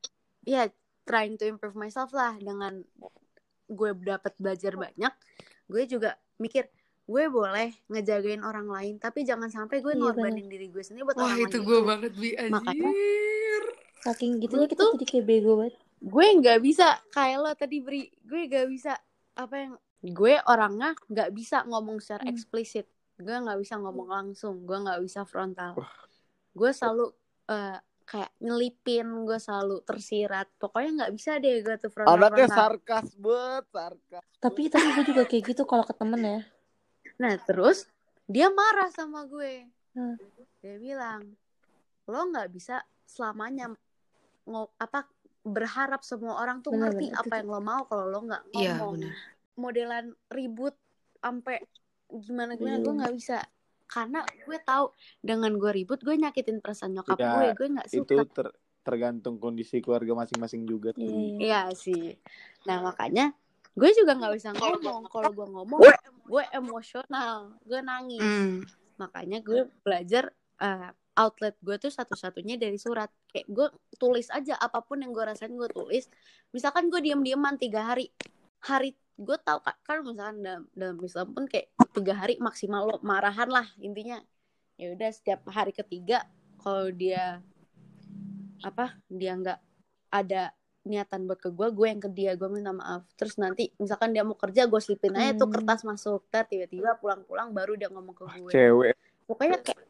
[SPEAKER 3] ya trying to improve myself lah dengan gue dapat belajar banyak gue juga mikir gue boleh ngejagain orang lain tapi jangan sampai gue
[SPEAKER 5] Iya,
[SPEAKER 3] ngorbanin diri gue sendiri buat
[SPEAKER 1] wah
[SPEAKER 3] orang
[SPEAKER 1] itu
[SPEAKER 3] lain.
[SPEAKER 1] gue banget bi
[SPEAKER 3] Makanya-
[SPEAKER 1] anjir.
[SPEAKER 5] Saking gitunya kita
[SPEAKER 3] tuh-
[SPEAKER 5] jadi kayak bego banget.
[SPEAKER 3] gue nggak bisa kayak lo tadi beri gue nggak bisa apa yang gue orangnya nggak bisa ngomong secara
[SPEAKER 5] Hmm.
[SPEAKER 3] eksplisit. Gue nggak bisa ngomong langsung gue nggak bisa frontal. Gue selalu eh, kayak nyelipin gue selalu tersirat pokoknya nggak bisa deh gue tuh frontal
[SPEAKER 2] Anaknya
[SPEAKER 3] frontal
[SPEAKER 2] sarkas bet, sarkas.
[SPEAKER 5] Tapi tapi gue juga kayak gitu kalau ke temen ya.
[SPEAKER 3] nah terus dia marah sama gue
[SPEAKER 5] Hmm.
[SPEAKER 3] dia bilang lo nggak bisa selamanya ngo apa berharap semua orang tuh
[SPEAKER 5] Bener,
[SPEAKER 3] ngerti
[SPEAKER 5] bener.
[SPEAKER 3] apa yang lo mau kalau lo nggak
[SPEAKER 1] iya
[SPEAKER 3] ngomong
[SPEAKER 1] benar
[SPEAKER 3] modelan ribut sampai gimana gimana
[SPEAKER 5] Iya.
[SPEAKER 3] gue nggak bisa karena gue tahu dengan gue ribut gue nyakitin perasaan nyokap
[SPEAKER 2] Ya,
[SPEAKER 3] gue gue nggak
[SPEAKER 2] Itu
[SPEAKER 3] suka.
[SPEAKER 2] ter- tergantung kondisi keluarga masing-masing juga tuh.
[SPEAKER 5] Iya, iya.
[SPEAKER 3] Sih. Nah makanya gue juga nggak bisa ngomong. Kalau gue ngomong gue emosional gue nangis.
[SPEAKER 1] Hmm.
[SPEAKER 3] makanya gue belajar eh, outlet gue tuh satu-satunya dari surat. Kayak gue tulis aja apa pun yang gue rasain gue tulis. Misalkan gue diam-diaman tiga hari hari gue tahu kan, kan misalkan dalam, dalam Islam pun kayak tiga hari maksimal lo marahan lah intinya ya udah setiap hari ketiga kalau dia apa dia nggak ada niatan buat ke gue gue yang ke dia gue minta maaf terus nanti misalkan dia mau kerja gue selipin aja tuh
[SPEAKER 5] Hmm.
[SPEAKER 3] kertas masuk tiba-tiba pulang-pulang baru dia ngomong ke gue
[SPEAKER 2] Cewek.
[SPEAKER 3] Pokoknya kayak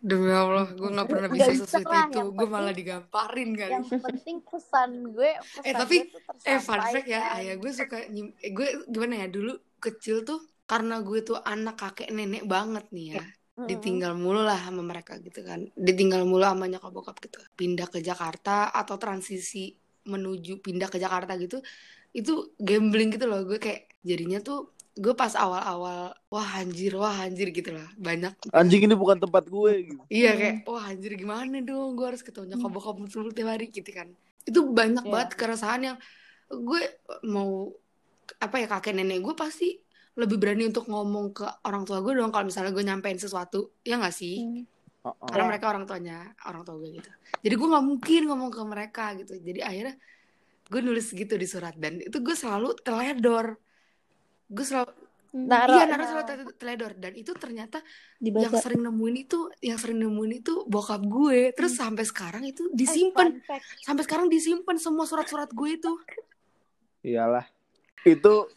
[SPEAKER 1] demi allah gue nggak pernah bisa sesuatu
[SPEAKER 3] lah,
[SPEAKER 1] itu. gue malah digamparin kali.
[SPEAKER 3] yang penting pesan gue *laughs* pesan
[SPEAKER 1] Eh, tapi- eh fun fact ya. Ayah gue suka nyim- eh, gue gimana ya dulu kecil tuh karena gue tuh anak kakek nenek banget nih ya. Ditinggal mulu lah sama mereka gitu kan. Ditinggal mulu sama nyokap bokap gitu. Pindah ke Jakarta atau transisi menuju pindah ke Jakarta gitu itu gambling gitu loh. Gue kayak jadinya tuh gue pas awal-awal wah anjir wah anjir gitu lah. Banyak.
[SPEAKER 2] Anjing ini bukan tempat gue gitu.
[SPEAKER 1] iya
[SPEAKER 5] Hmm.
[SPEAKER 1] kayak wah anjir gimana dong? Gue harus ketemu nyokap bokap mulu tiap hari gitu kan. Itu banyak
[SPEAKER 3] Iya.
[SPEAKER 1] banget keresahan yang gue mau apa ya kakek nenek gue pasti lebih berani untuk ngomong ke orang tua gue dong kalau misalnya gue nyampein sesuatu. Ya nggak sih?
[SPEAKER 5] Hmm.
[SPEAKER 2] Heeh.
[SPEAKER 1] karena mereka orang tuanya orang tua gue gitu. Jadi gue nggak mungkin ngomong ke mereka gitu. Jadi akhirnya gue nulis gitu di surat. Dan itu gue selalu teledor gue selalu
[SPEAKER 5] Hmm.
[SPEAKER 3] Taruh,
[SPEAKER 1] iya
[SPEAKER 3] nah.
[SPEAKER 1] selalu te- teledor dan itu ternyata
[SPEAKER 5] Dibaca.
[SPEAKER 1] yang sering nemuin itu yang sering nemuin itu bokap gue terus sampai sekarang itu disimpan
[SPEAKER 3] Eh, fact.
[SPEAKER 1] sampai sekarang disimpan semua surat-surat gue itu
[SPEAKER 2] Iyalah. Itu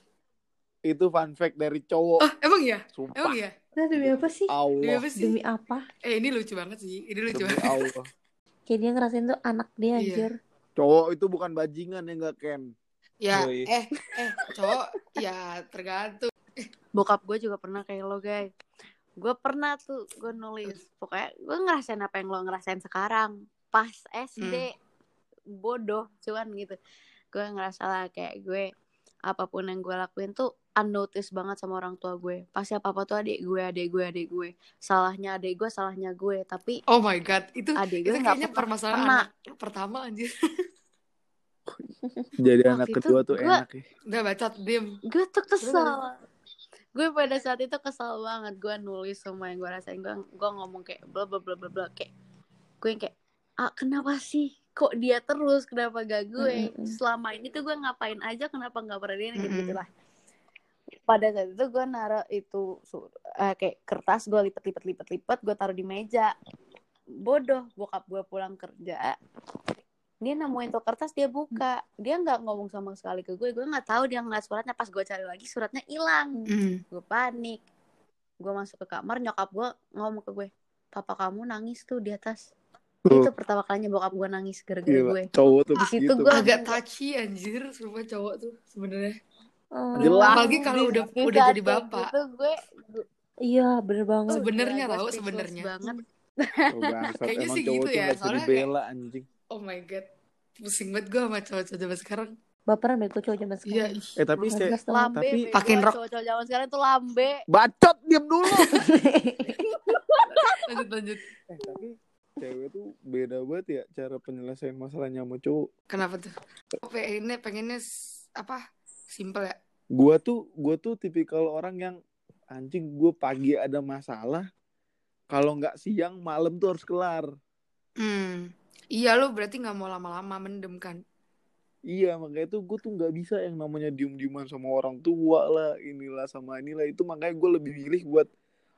[SPEAKER 2] itu fun fact dari cowok.
[SPEAKER 1] oh emang ya
[SPEAKER 2] Sumpah.
[SPEAKER 1] emang ya
[SPEAKER 5] Nah, demi apa sih?
[SPEAKER 1] Demi
[SPEAKER 2] Allah.
[SPEAKER 1] apa sih
[SPEAKER 5] Demi apa?
[SPEAKER 1] eh ini lucu banget sih ini lucu
[SPEAKER 2] Demi
[SPEAKER 1] banget
[SPEAKER 2] Allah.
[SPEAKER 5] kayak dia ngerasain tuh anak dia
[SPEAKER 1] Iya.
[SPEAKER 5] anjir
[SPEAKER 2] Cowok itu bukan bajingan ya nggak Ken.
[SPEAKER 1] Ya,
[SPEAKER 4] Yoi.
[SPEAKER 1] eh, eh, cowok, ya tergantung.
[SPEAKER 3] bokap gue juga pernah kayak lo guys gue pernah tuh gue nulis. Pokoknya gue ngerasain apa yang lo ngerasain sekarang. Pas SD bodoh cuman gitu. Gue ngerasa lah kayak gue apa pun yang gue lakuin tuh unnoticed banget sama orang tua gue. Pasti apa apa tuh adik gue adik gue adik gue. Salahnya adik gue salahnya gue. Tapi
[SPEAKER 1] Oh my god, itu
[SPEAKER 3] adik
[SPEAKER 1] itu
[SPEAKER 3] gue nggak
[SPEAKER 1] kayaknya
[SPEAKER 3] pernah
[SPEAKER 1] permasalahan anak pertama anjir. *laughs*
[SPEAKER 2] Jadi
[SPEAKER 3] Waktu
[SPEAKER 2] anak kedua tuh
[SPEAKER 3] gua-
[SPEAKER 2] enak ya.
[SPEAKER 1] Udah bacot diem.
[SPEAKER 3] gue tuh kesel. gue pada saat itu kesel banget. Gue nulis semua yang gue rasain. Gue gue ngomong kayak bla bla bla bla bla. Kayak gue yang kayak ah kenapa sih kok dia terus? Kenapa gak gue?
[SPEAKER 5] Mm-mm.
[SPEAKER 3] selama ini tuh gue ngapain aja kenapa nggak pernah dia gitu
[SPEAKER 1] Mm-mm.
[SPEAKER 3] gitulah. Pada saat itu gue naruh itu eh, kayak kertas gue lipet lipet lipet lipet gue taruh di meja. Bodoh bokap gue pulang kerja dia nemuin tuh kertas dia buka dia nggak ngomong sama sekali ke gue gue nggak tahu dia ngeliat suratnya pas gue cari lagi suratnya hilang
[SPEAKER 1] Hmm.
[SPEAKER 3] gue panik gue masuk ke kamar nyokap gue ngomong ke gue papa kamu nangis tuh di atas
[SPEAKER 2] Tuh.
[SPEAKER 3] itu pertama kalinya bokap gue nangis gara-gara gue
[SPEAKER 2] cowok tuh
[SPEAKER 3] Di situ
[SPEAKER 2] gitu.
[SPEAKER 3] gua-
[SPEAKER 1] Agak touchy anjir, sumpah cowok tuh sebenarnya.
[SPEAKER 5] Oh,
[SPEAKER 2] Jelas.
[SPEAKER 1] Apalagi kalau udah
[SPEAKER 3] Di
[SPEAKER 1] udah jadi
[SPEAKER 3] kayak
[SPEAKER 1] bapak.
[SPEAKER 3] gitu gue
[SPEAKER 5] iya bener banget
[SPEAKER 1] Sebenarnya
[SPEAKER 3] gue speechless
[SPEAKER 1] sebenarnya.
[SPEAKER 3] banget
[SPEAKER 2] Oh, bangsat.
[SPEAKER 1] Kayaknya sih gitu ya, soalnya
[SPEAKER 2] dibela anjing.
[SPEAKER 1] Oh my god. Pusing banget gue sama cowok-cowok zaman sekarang.
[SPEAKER 5] baperan bego cowok zaman
[SPEAKER 1] Iya,
[SPEAKER 5] sekarang
[SPEAKER 1] ih.
[SPEAKER 2] Eh tapi
[SPEAKER 5] tau.
[SPEAKER 3] lambe
[SPEAKER 2] Tapi-
[SPEAKER 1] Pakein rok.
[SPEAKER 3] cowok-cowok zaman sekarang tuh lambe
[SPEAKER 2] bacot diam dulu. *laughs*
[SPEAKER 1] lanjut lanjut.
[SPEAKER 2] eh tapi cewek tuh beda banget ya cara penyelesaian masalahnya sama cowok.
[SPEAKER 1] Kenapa tuh? Pengennya pengennya apa? Simple ya.
[SPEAKER 2] Gua tuh gua tuh tipikal orang yang anjing gue pagi ada masalah kalau nggak siang malam tuh harus kelar.
[SPEAKER 1] Hmm. Iya lu berarti nggak mau lama-lama mendem kan?
[SPEAKER 2] Iya makanya tuh gue tuh nggak bisa yang namanya diem-dieman sama orang tua lah inilah sama inilah. Itu makanya gue lebih milih buat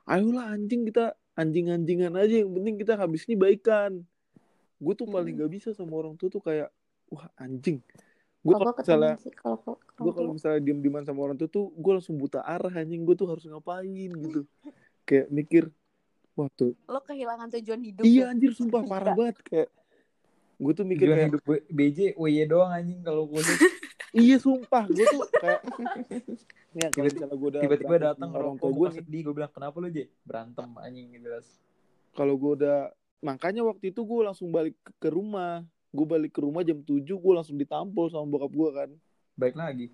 [SPEAKER 2] ayolah anjing kita anjing-anjingan aja yang penting kita habis ini baikan. Gue tuh paling nggak bisa sama orang tua tuh kayak wah anjing. Gue
[SPEAKER 5] kalau
[SPEAKER 2] misalnya gue kalau misalnya diem-dieman sama orang tua tuh gue langsung buta arah anjing. Gue tuh harus ngapain gitu. Kayak mikir wah tuh.
[SPEAKER 3] Lo kehilangan tujuan hidup
[SPEAKER 2] iya
[SPEAKER 3] ya?
[SPEAKER 2] anjir sumpah *laughs* parah banget kayak gue tuh mikir kayak
[SPEAKER 4] hidup BJ WY doang anjing kalau kuliah *laughs*
[SPEAKER 2] iya sumpah. Gue tuh kayak *laughs* ya
[SPEAKER 4] Tiba-tiba-
[SPEAKER 2] misalnya gue udah
[SPEAKER 4] tiba-tiba datang
[SPEAKER 2] orang tua gue
[SPEAKER 4] sedih gue bilang kenapa lu J? Berantem anjing gitu jelas
[SPEAKER 2] kalau gue udah makanya waktu itu gue langsung balik ke, ke rumah. Gue balik ke rumah jam 7 gue langsung ditampol sama bokap gue kan.
[SPEAKER 4] Baik lagi?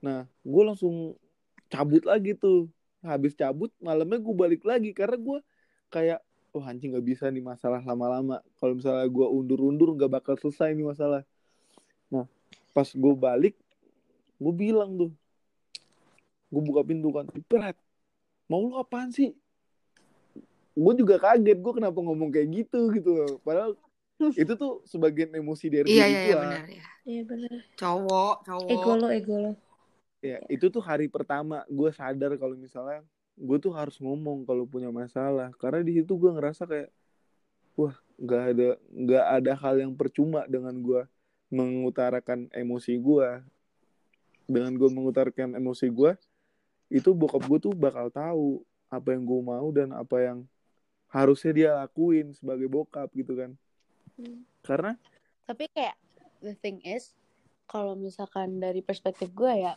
[SPEAKER 2] Nah gue langsung cabut lagi tuh. Habis cabut malamnya gue balik lagi karena gue kayak oh anjing nggak bisa nih masalah lama-lama kalau misalnya gue undur-undur nggak bakal selesai nih masalah nah pas gue balik gue bilang tuh gue buka pintu kan Pret, mau lu apaan sih gue juga kaget gue kenapa ngomong kayak gitu gitu loh. padahal *laughs* itu tuh sebagian emosi dari
[SPEAKER 1] Iya iya iya benar ya.
[SPEAKER 5] iya bener
[SPEAKER 1] Cowok, cowok.
[SPEAKER 5] ego lo ego lo
[SPEAKER 2] ya itu tuh hari pertama gue sadar kalau misalnya gue tuh harus ngomong kalau punya masalah. Karena di situ gue ngerasa kayak wah nggak ada nggak ada hal yang percuma dengan gue mengutarakan emosi gue dengan gue mengutarakan emosi gue itu bokap gue tuh bakal tahu apa yang gue mau dan apa yang harusnya dia lakuin sebagai bokap gitu kan. Karena
[SPEAKER 3] tapi kayak the thing is kalau misalkan dari perspektif gue ya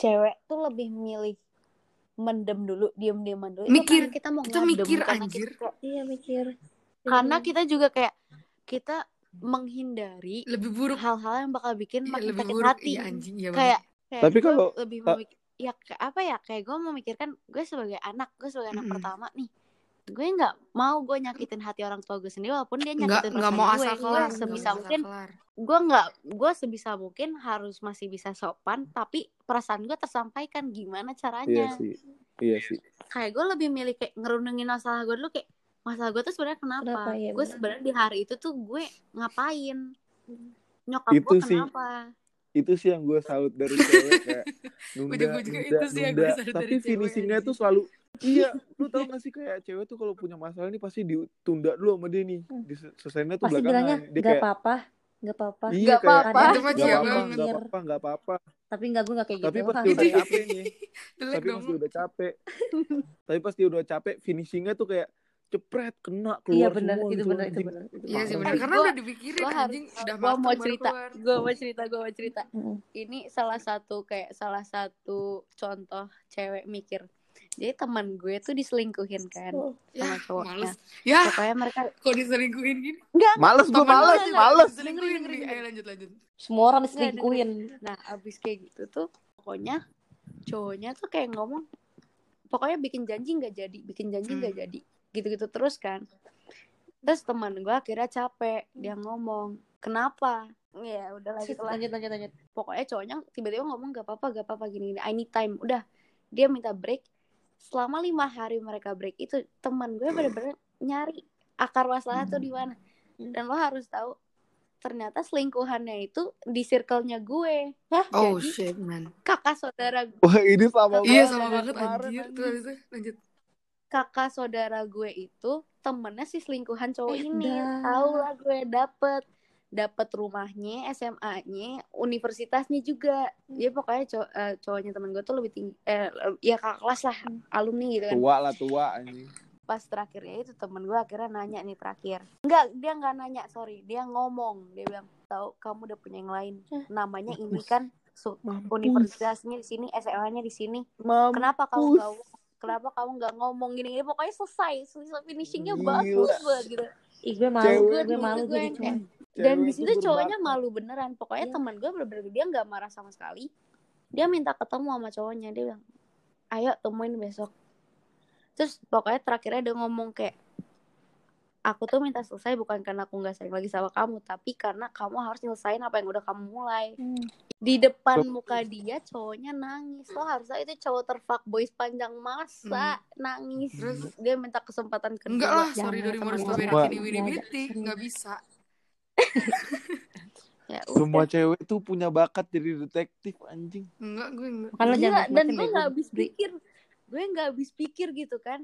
[SPEAKER 3] cewek tuh lebih milih mendem dulu diem dieman dulu Itu
[SPEAKER 1] Mikir.
[SPEAKER 3] kita mau
[SPEAKER 1] Kita
[SPEAKER 3] ngadem,
[SPEAKER 1] mikir, anjir.
[SPEAKER 3] kita,
[SPEAKER 5] iya mikir
[SPEAKER 3] karena
[SPEAKER 5] Iya.
[SPEAKER 3] kita juga kayak kita menghindari
[SPEAKER 1] Lebih buruk.
[SPEAKER 3] hal-hal yang bakal bikin
[SPEAKER 1] Iya,
[SPEAKER 3] makin
[SPEAKER 1] lebih
[SPEAKER 3] sakit
[SPEAKER 1] buruk.
[SPEAKER 3] hati
[SPEAKER 1] Iya anjing ya
[SPEAKER 3] kayak kayak
[SPEAKER 2] Tapi
[SPEAKER 3] gue
[SPEAKER 2] kalau-
[SPEAKER 3] lebih
[SPEAKER 2] ta-
[SPEAKER 3] memik- ya kayak apa ya kayak gue memikirkan gue sebagai anak gue sebagai anak
[SPEAKER 1] Mm-mm.
[SPEAKER 3] pertama nih gue nggak mau gue nyakitin hati orang tua gue sendiri walaupun dia nyakitin
[SPEAKER 1] nggak
[SPEAKER 3] perasaan
[SPEAKER 1] mau
[SPEAKER 3] gue
[SPEAKER 1] asal
[SPEAKER 3] gue
[SPEAKER 1] kelar.
[SPEAKER 3] sebisa
[SPEAKER 1] asal
[SPEAKER 3] mungkin
[SPEAKER 1] kelar.
[SPEAKER 3] gue nggak gue sebisa mungkin harus masih bisa sopan tapi perasaan gue tersampaikan gimana
[SPEAKER 2] iya
[SPEAKER 3] caranya
[SPEAKER 2] sih iya sih
[SPEAKER 3] kayak gue lebih milih kayak ngerundengin masalah gue dulu kayak masalah gue tuh sebenarnya kenapa,
[SPEAKER 5] Kenapa, ya,
[SPEAKER 3] gue
[SPEAKER 5] benar.
[SPEAKER 3] sebenarnya di hari itu tuh gue ngapain nyokap
[SPEAKER 2] Itu
[SPEAKER 3] gue
[SPEAKER 2] sih.
[SPEAKER 3] kenapa
[SPEAKER 2] itu sih yang gue salut dari cewek kayak nunda, *laughs*
[SPEAKER 1] Ujung-ujungnya
[SPEAKER 2] nunda,
[SPEAKER 1] itu sih yang
[SPEAKER 2] nunda.
[SPEAKER 1] gue salut
[SPEAKER 2] tapi
[SPEAKER 1] dari
[SPEAKER 2] finishingnya tuh selalu iya *laughs* lu tau gak sih kayak cewek tuh kalau punya masalah nih pasti ditunda dulu sama dia nih. Selesainya tuh
[SPEAKER 5] pasti bilangnya
[SPEAKER 2] belakangan dia kayak
[SPEAKER 5] apa-apa nggak apa-apa.
[SPEAKER 2] Iya
[SPEAKER 3] Nggak
[SPEAKER 2] kayak
[SPEAKER 3] apa-apa.
[SPEAKER 1] Itu mah
[SPEAKER 2] nggak
[SPEAKER 1] cia
[SPEAKER 2] apa-apa nggak apa-apa.
[SPEAKER 5] Tapi nggak gue nggak kayak
[SPEAKER 2] tapi
[SPEAKER 5] gitu.
[SPEAKER 2] pas dia udah *laughs* capek nih. Tapi
[SPEAKER 1] dong.
[SPEAKER 2] pas dia udah capek. Tapi pas dia udah capek finishingnya tuh kayak cepret kena keluar
[SPEAKER 5] Iya benar,
[SPEAKER 2] semua
[SPEAKER 5] itu
[SPEAKER 2] gitu,
[SPEAKER 5] benar, itu benar.
[SPEAKER 1] Iya sih benar karena
[SPEAKER 3] gua-
[SPEAKER 1] udah dipikirin
[SPEAKER 3] Gua
[SPEAKER 1] anjing udah
[SPEAKER 3] gua mau cerita gue mau cerita gue mau cerita. Ini salah satu kayak salah satu contoh cewek mikir jadi teman gue tuh diselingkuhin kan
[SPEAKER 5] Oh.
[SPEAKER 3] sama
[SPEAKER 1] Ya,
[SPEAKER 3] cowoknya
[SPEAKER 1] males. Ya,
[SPEAKER 3] pokoknya mereka
[SPEAKER 1] kok diselingkuhin gini?
[SPEAKER 3] enggak
[SPEAKER 2] males gue males sih males
[SPEAKER 1] Diselingkuhin. Ayo lanjut lanjut.
[SPEAKER 5] Semua orang diselingkuhin.
[SPEAKER 3] nah abis kayak gitu tuh pokoknya cowoknya tuh kayak ngomong pokoknya bikin janji nggak jadi bikin janji nggak
[SPEAKER 1] Hmm.
[SPEAKER 3] jadi gitu-gitu terus kan terus teman gue akhirnya capek dia ngomong kenapa ya udah lah gitu
[SPEAKER 5] Lanjut, lanjut, lanjut.
[SPEAKER 3] pokoknya cowoknya tiba-tiba ngomong gak apa-apa gak apa-apa gini, gini I need time udah dia minta break selama lima hari mereka break itu teman gue bener-bener nyari akar masalah tuh di mana. Dan lo harus tahu ternyata selingkuhannya itu di circle-nya gue.
[SPEAKER 1] Oh
[SPEAKER 3] Jadi,
[SPEAKER 1] shit man.
[SPEAKER 3] kakak saudara
[SPEAKER 2] wah ini sama
[SPEAKER 1] Iya
[SPEAKER 2] banget.
[SPEAKER 1] Sama
[SPEAKER 2] dari
[SPEAKER 1] banget. anjir. Tuh lanjut.
[SPEAKER 3] kakak saudara gue itu temennya si selingkuhan cowok
[SPEAKER 5] Eh,
[SPEAKER 3] ini. tahu lah gue dapet dapet rumahnya SMA-nya universitasnya juga. Jadi pokoknya cow- eh, cowoknya temen gue tuh lebih tinggi eh ya kakak kelas lah alumni gitu kan.
[SPEAKER 2] Tua lah tua anjing.
[SPEAKER 3] Pas terakhirnya itu temen gue akhirnya nanya nih terakhir. Enggak dia nggak nanya sorry. Dia ngomong. Dia bilang tahu kamu udah punya yang lain. Namanya ini kan
[SPEAKER 2] Mampus.
[SPEAKER 3] universitasnya di sini SMA-nya di sini.
[SPEAKER 2] Mampus.
[SPEAKER 3] kenapa kamu nggak kenapa kamu nggak ngomong gini? Gini pokoknya selesai. Selesai finishingnya bagus banget gitu.
[SPEAKER 5] Ih, gue malu, gue,
[SPEAKER 3] tuh-
[SPEAKER 5] malu
[SPEAKER 3] gue
[SPEAKER 5] jadi cowok.
[SPEAKER 3] Dan di situ cowoknya
[SPEAKER 2] berbakat.
[SPEAKER 3] malu beneran pokoknya
[SPEAKER 5] Iya.
[SPEAKER 3] teman gue bener-bener dia nggak marah sama sekali dia minta ketemu sama cowoknya dia bilang ayo temuin besok terus pokoknya terakhirnya dia ngomong kayak aku tuh minta selesai bukan karena aku nggak sayang lagi sama kamu tapi karena kamu harus nyelesain apa yang udah kamu mulai
[SPEAKER 5] Hmm.
[SPEAKER 3] di depan muka dia cowoknya nangis lo harus tahu itu cowok terfuckboy sepanjang masa nangis
[SPEAKER 1] Terus?
[SPEAKER 3] dia minta kesempatan kedua
[SPEAKER 1] Enggak lah, sorry dari Binti
[SPEAKER 5] serius.
[SPEAKER 1] nggak bisa. *laughs*
[SPEAKER 3] ya
[SPEAKER 2] semua
[SPEAKER 3] udah.
[SPEAKER 2] cewek tuh punya bakat jadi detektif anjing
[SPEAKER 1] Enggak, gue enggak.
[SPEAKER 5] Lo
[SPEAKER 3] Gila,
[SPEAKER 5] jangan
[SPEAKER 3] dan gue
[SPEAKER 5] deh,
[SPEAKER 3] nggak
[SPEAKER 5] gue
[SPEAKER 3] habis pikir gue nggak habis pikir gitu kan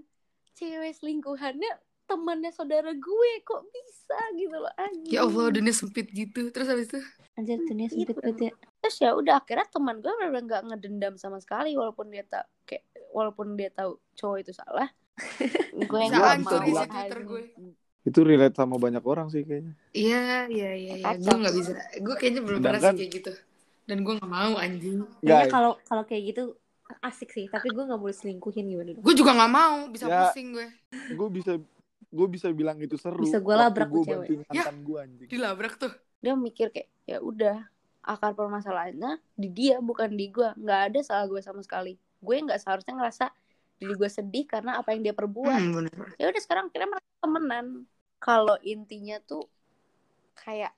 [SPEAKER 3] cewek selingkuhannya temannya saudara gue kok bisa gitu loh anjing
[SPEAKER 1] Ya Allah, dunia sempit gitu. Terus habis itu
[SPEAKER 5] Anjir, dunia sempit
[SPEAKER 3] Gitu.
[SPEAKER 5] banget ya.
[SPEAKER 3] terus ya udah akhirnya teman gue benar nggak ngedendam sama sekali walaupun dia tak kayak walaupun dia tahu cowok itu salah *laughs* gue nggak
[SPEAKER 1] hancur
[SPEAKER 3] mau
[SPEAKER 1] isi. Twitter gue.
[SPEAKER 2] Itu relate sama banyak orang sih kayaknya
[SPEAKER 1] Iya, iya, iya, iya.
[SPEAKER 3] Kacau.
[SPEAKER 1] Gue nggak bisa. Gue kayaknya belum pernah sih kayak gitu. Dan gue nggak mau anjing.
[SPEAKER 5] Kayaknya
[SPEAKER 2] guys
[SPEAKER 5] kalau kalau kayak gitu asik sih, tapi gue nggak boleh selingkuhin gimana dong?
[SPEAKER 1] Gue juga nggak mau. Bisa
[SPEAKER 2] Ya.
[SPEAKER 1] pusing gue.
[SPEAKER 2] gue bisa gue bisa bilang itu seru
[SPEAKER 5] Bisa
[SPEAKER 2] waktu
[SPEAKER 5] labrak
[SPEAKER 2] gue
[SPEAKER 5] cewek.
[SPEAKER 1] Ya.
[SPEAKER 2] gue anjing
[SPEAKER 1] Dilabrak tuh.
[SPEAKER 3] dia mikir kayak ya udah akar permasalahannya di dia bukan di gue nggak ada salah gue sama sekali gue nggak seharusnya ngerasa diri gue sedih karena apa yang dia perbuat
[SPEAKER 1] Hmm,
[SPEAKER 3] ya udah sekarang kira mereka temenan kalau intinya tuh kayak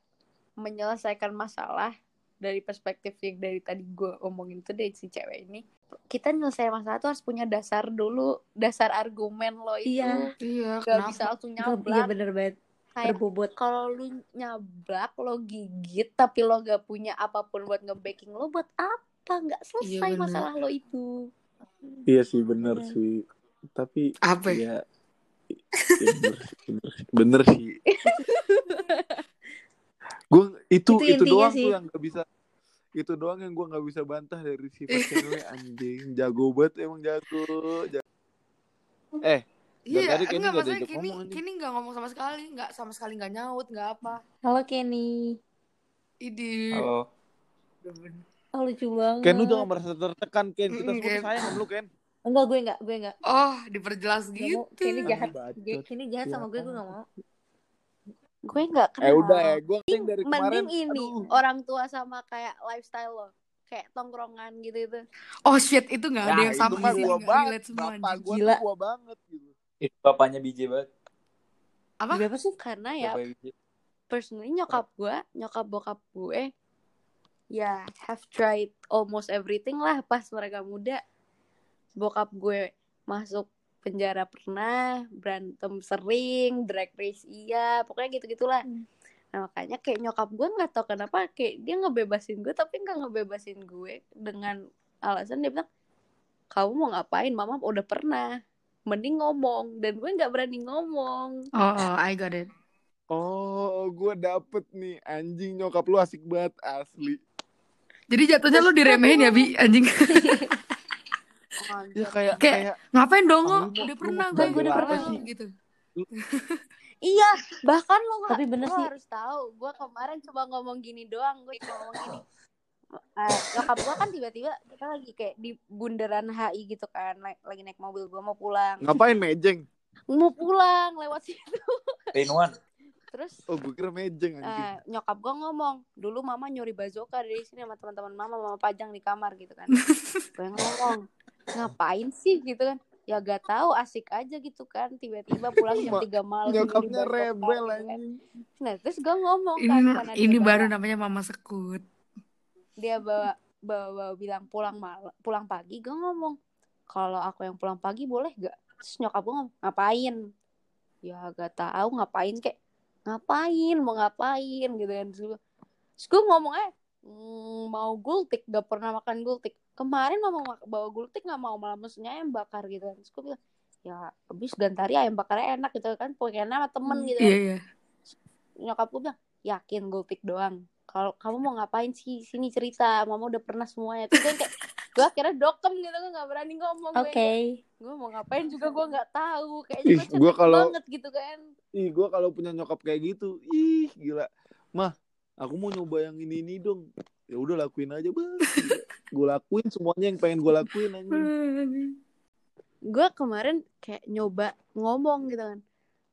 [SPEAKER 3] menyelesaikan masalah dari perspektif yang dari tadi gue omongin tuh dari si cewek ini kita nyelesain masalah tuh harus punya dasar dulu dasar argumen lo itu
[SPEAKER 5] Iya.
[SPEAKER 1] Iya,
[SPEAKER 3] gak
[SPEAKER 1] kenapa?
[SPEAKER 3] bisa langsung
[SPEAKER 5] Iya
[SPEAKER 3] nyablak
[SPEAKER 5] bener banget.
[SPEAKER 3] kayak
[SPEAKER 5] Berbobot.
[SPEAKER 3] kalau lu nyablak lo gigit tapi lo gak punya apa pun buat nge-backing lo buat apa nggak selesai
[SPEAKER 1] Iya, bener.
[SPEAKER 3] masalah lo itu
[SPEAKER 2] iya sih bener
[SPEAKER 5] Iya.
[SPEAKER 2] sih tapi
[SPEAKER 1] Apa? ya?
[SPEAKER 2] ya, ya bener, sih, bener sih bener sih gue itu
[SPEAKER 5] Itu
[SPEAKER 2] itu, doang
[SPEAKER 5] sih.
[SPEAKER 2] tuh yang gak bisa itu doang yang gue nggak bisa bantah dari sifat cewek anjing jago banget emang jago, jago. eh
[SPEAKER 1] Iya,
[SPEAKER 2] tadi Kenny
[SPEAKER 1] enggak
[SPEAKER 2] nggak
[SPEAKER 1] maksudnya Kenny,
[SPEAKER 2] ngomong.
[SPEAKER 1] Kenny nggak ngomong sama sekali, nggak sama sekali nggak nyaut, nggak apa.
[SPEAKER 5] Halo Kenny.
[SPEAKER 1] Idi.
[SPEAKER 4] Halo.
[SPEAKER 5] Oh lucu banget.
[SPEAKER 2] Ken lu jangan merasa tertekan Ken kita
[SPEAKER 1] Mm-mm,
[SPEAKER 2] semua
[SPEAKER 1] Ken.
[SPEAKER 2] sayang sama lu Ken
[SPEAKER 5] Enggak, gue enggak, gue enggak.
[SPEAKER 1] Oh, diperjelas
[SPEAKER 5] Gak
[SPEAKER 1] gitu.
[SPEAKER 5] mau. Kenny jahat.
[SPEAKER 2] Bacot.
[SPEAKER 5] Kenny jahat sama gue, gue gak mau.
[SPEAKER 3] gue nggak kenal
[SPEAKER 2] eh udah ya gue yang dari kemarin
[SPEAKER 3] mending ini
[SPEAKER 2] aduh.
[SPEAKER 3] orang tua sama kayak lifestyle lo kayak tongkrongan gitu itu
[SPEAKER 1] Oh shit, itu nggak ada
[SPEAKER 2] Ya,
[SPEAKER 1] yang sama sih,
[SPEAKER 2] gua banget
[SPEAKER 1] semua.
[SPEAKER 2] bapak gue
[SPEAKER 5] Gila.
[SPEAKER 2] tuh gua banget gitu
[SPEAKER 4] Itu bapaknya biji banget.
[SPEAKER 1] Apa?
[SPEAKER 5] Berapa sih?
[SPEAKER 3] karena ya personally nyokap gue nyokap bokap gue ya have tried almost everything lah pas mereka muda. Bokap gue masuk penjara pernah berantem sering drag race iya pokoknya gitu gitulah
[SPEAKER 5] Hmm.
[SPEAKER 3] nah makanya kayak nyokap gue nggak tau kenapa kayak dia ngebebasin gue tapi nggak ngebebasin gue dengan alasan dia bilang kamu mau ngapain? Mama udah pernah. Mending ngomong dan gue nggak berani ngomong.
[SPEAKER 1] Oh, oh, I got it.
[SPEAKER 2] oh gue dapet nih. Anjing nyokap lu asik banget asli
[SPEAKER 1] Jadi jatuhnya lu diremehin ya, Bi, anjing.
[SPEAKER 2] ya kayak
[SPEAKER 1] Kayak,
[SPEAKER 2] kayak
[SPEAKER 1] Ngapain dong, lo? Udah pernah gue,
[SPEAKER 2] belain
[SPEAKER 1] udah pernah
[SPEAKER 2] sih?
[SPEAKER 1] gitu.
[SPEAKER 3] Iya, bahkan lo
[SPEAKER 5] Tapi bener
[SPEAKER 3] lo
[SPEAKER 5] sih.
[SPEAKER 3] harus tahu. Gue kemarin coba ngomong gini doang, gue cuma ngomong gini. Eh, nyokap gue kan tiba-tiba kita lagi kayak di bundaran HI gitu kan, naik- lagi naik mobil gue mau pulang,
[SPEAKER 2] Ngapain mejeng?
[SPEAKER 3] mau pulang lewat situ.
[SPEAKER 4] in one
[SPEAKER 3] Terus
[SPEAKER 2] Oh, gue kira mejeng anjing.
[SPEAKER 3] eh, nyokap gue ngomong, dulu mama nyuri bazooka dari sini sama teman-teman mama, mama pajang di kamar gitu kan. *laughs* gue ngomong, ngapain sih gitu kan? Ya gak tahu asik aja gitu kan tiba-tiba pulang jam 3 malam
[SPEAKER 2] Nyokapnya
[SPEAKER 3] bazooka
[SPEAKER 2] rebel
[SPEAKER 3] gitu kan.
[SPEAKER 2] anjing.
[SPEAKER 3] Nah, terus gue ngomong
[SPEAKER 1] Ini
[SPEAKER 3] kan
[SPEAKER 1] ini
[SPEAKER 3] bawa-
[SPEAKER 1] baru namanya mama sekut.
[SPEAKER 3] dia bawa, bawa bawa bilang pulang malam pulang pagi gue ngomong kalau aku yang pulang pagi boleh gak terus nyokap gue ngomong ngapain ya gak tahu ngapain kayak ngapain? Mau ngapain? Gitu kan. Terus gue, terus gue ngomong eh "Hmm, mau gultik gak pernah makan gultik. Kemarin mama bawa gultik nggak mau malah mesennya ayam bakar gitu kan. Terus gue bilang ya habis gantari ayam bakarnya enak gitu kan pokoknya sama temen gitu kan.
[SPEAKER 1] Iya. Iya.
[SPEAKER 3] nyokap gue bilang yakin gultik doang. Kalau kamu mau ngapain sih? Sini cerita mama udah pernah semuanya. Terus gue kayak gue akhirnya dokem gitu gue nggak berani ngomong
[SPEAKER 5] Oke.
[SPEAKER 3] gue gue mau ngapain juga gue nggak tahu. Kayaknya gue
[SPEAKER 2] kalau-
[SPEAKER 3] banget gitu kan
[SPEAKER 2] Ih, gue kalau punya nyokap kayak gitu, ih gila. Mah, aku mau nyoba yang ini ini dong. Ya udah lakuin aja, bang. *laughs* gue lakuin semuanya yang pengen gue lakuin anjing.
[SPEAKER 3] gue kemarin kayak nyoba ngomong gitu kan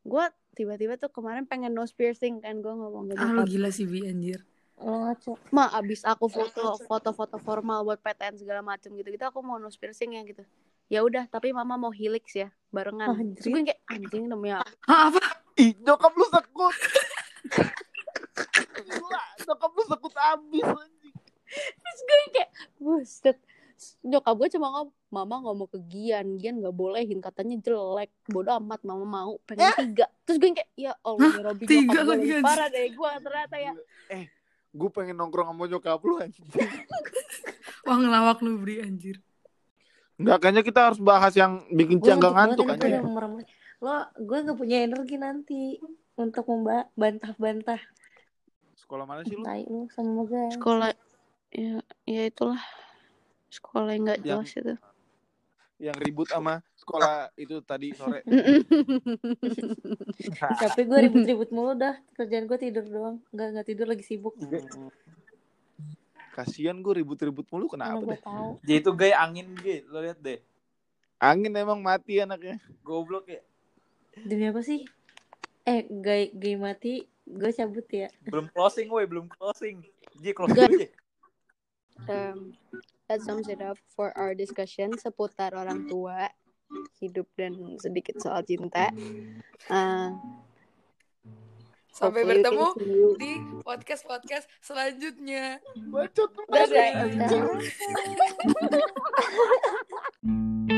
[SPEAKER 3] gue tiba-tiba tuh kemarin pengen nose piercing kan gue ngomong ke
[SPEAKER 1] Ah gila sih Bi anjir.
[SPEAKER 5] Ngaco.
[SPEAKER 3] ma abis aku foto foto-foto formal buat PTN segala macem gitu gitu aku mau nose piercing ya gitu ya udah tapi mama mau helix ya barengan
[SPEAKER 5] Anjir.
[SPEAKER 3] terus gue kayak anjing namanya
[SPEAKER 1] Hah apa?
[SPEAKER 2] Ih, nyokap lu sekut. Gila, nyokap lu sekut abis anjing.
[SPEAKER 3] terus gue kayak buset nyokap gue cuma ngomong mama ngomong ke Gian Gian nggak bolehin katanya jelek bodoh amat mama mau pengen tiga terus gue kayak ya Allah
[SPEAKER 1] Hah?
[SPEAKER 3] Robby
[SPEAKER 1] Tiga
[SPEAKER 3] nyokap gue
[SPEAKER 1] lagi,
[SPEAKER 3] lebih
[SPEAKER 1] anjing.
[SPEAKER 3] parah dari gue ternyata ya
[SPEAKER 2] Gue pengen nongkrong sama nyokap lu anjing. *laughs*
[SPEAKER 1] Wah ngelawak lu Bri anjir.
[SPEAKER 2] Enggak, kayaknya kita harus bahas yang bikin nggak ngantuk anjing.
[SPEAKER 5] Lo, gue gak punya energi nanti untuk membantah-bantah.
[SPEAKER 2] Sekolah mana sih lu?
[SPEAKER 5] Tai lu sama
[SPEAKER 3] sekolah ya ya itulah sekolah yang nggak
[SPEAKER 2] Yang-
[SPEAKER 3] jelas itu
[SPEAKER 2] Yang ribut sama sekolah itu tadi sore. *laughs*
[SPEAKER 5] Capek *laughs* gue ribut-ribut mulu dah. Kerjaan gue tidur doang. Gak, gak tidur lagi sibuk.
[SPEAKER 2] Kasian gue ribut-ribut mulu kenapa
[SPEAKER 5] gue
[SPEAKER 2] deh?
[SPEAKER 4] Jadi itu gay angin gay lo liat deh
[SPEAKER 2] Angin emang mati anaknya.
[SPEAKER 4] goblok ya
[SPEAKER 5] Demi apa sih? Eh, gay, gay mati. Gue cabut ya.
[SPEAKER 4] belum closing woi belum closing Ji
[SPEAKER 3] Gak.
[SPEAKER 4] dulu Ji
[SPEAKER 3] um, that sums it up for our discussion seputar orang tua hidup dan sedikit soal cinta uh,
[SPEAKER 1] Sampai
[SPEAKER 3] can
[SPEAKER 1] bertemu di podcast podcast selanjutnya.
[SPEAKER 2] Bacot
[SPEAKER 3] Dadah. Dadah. *laughs*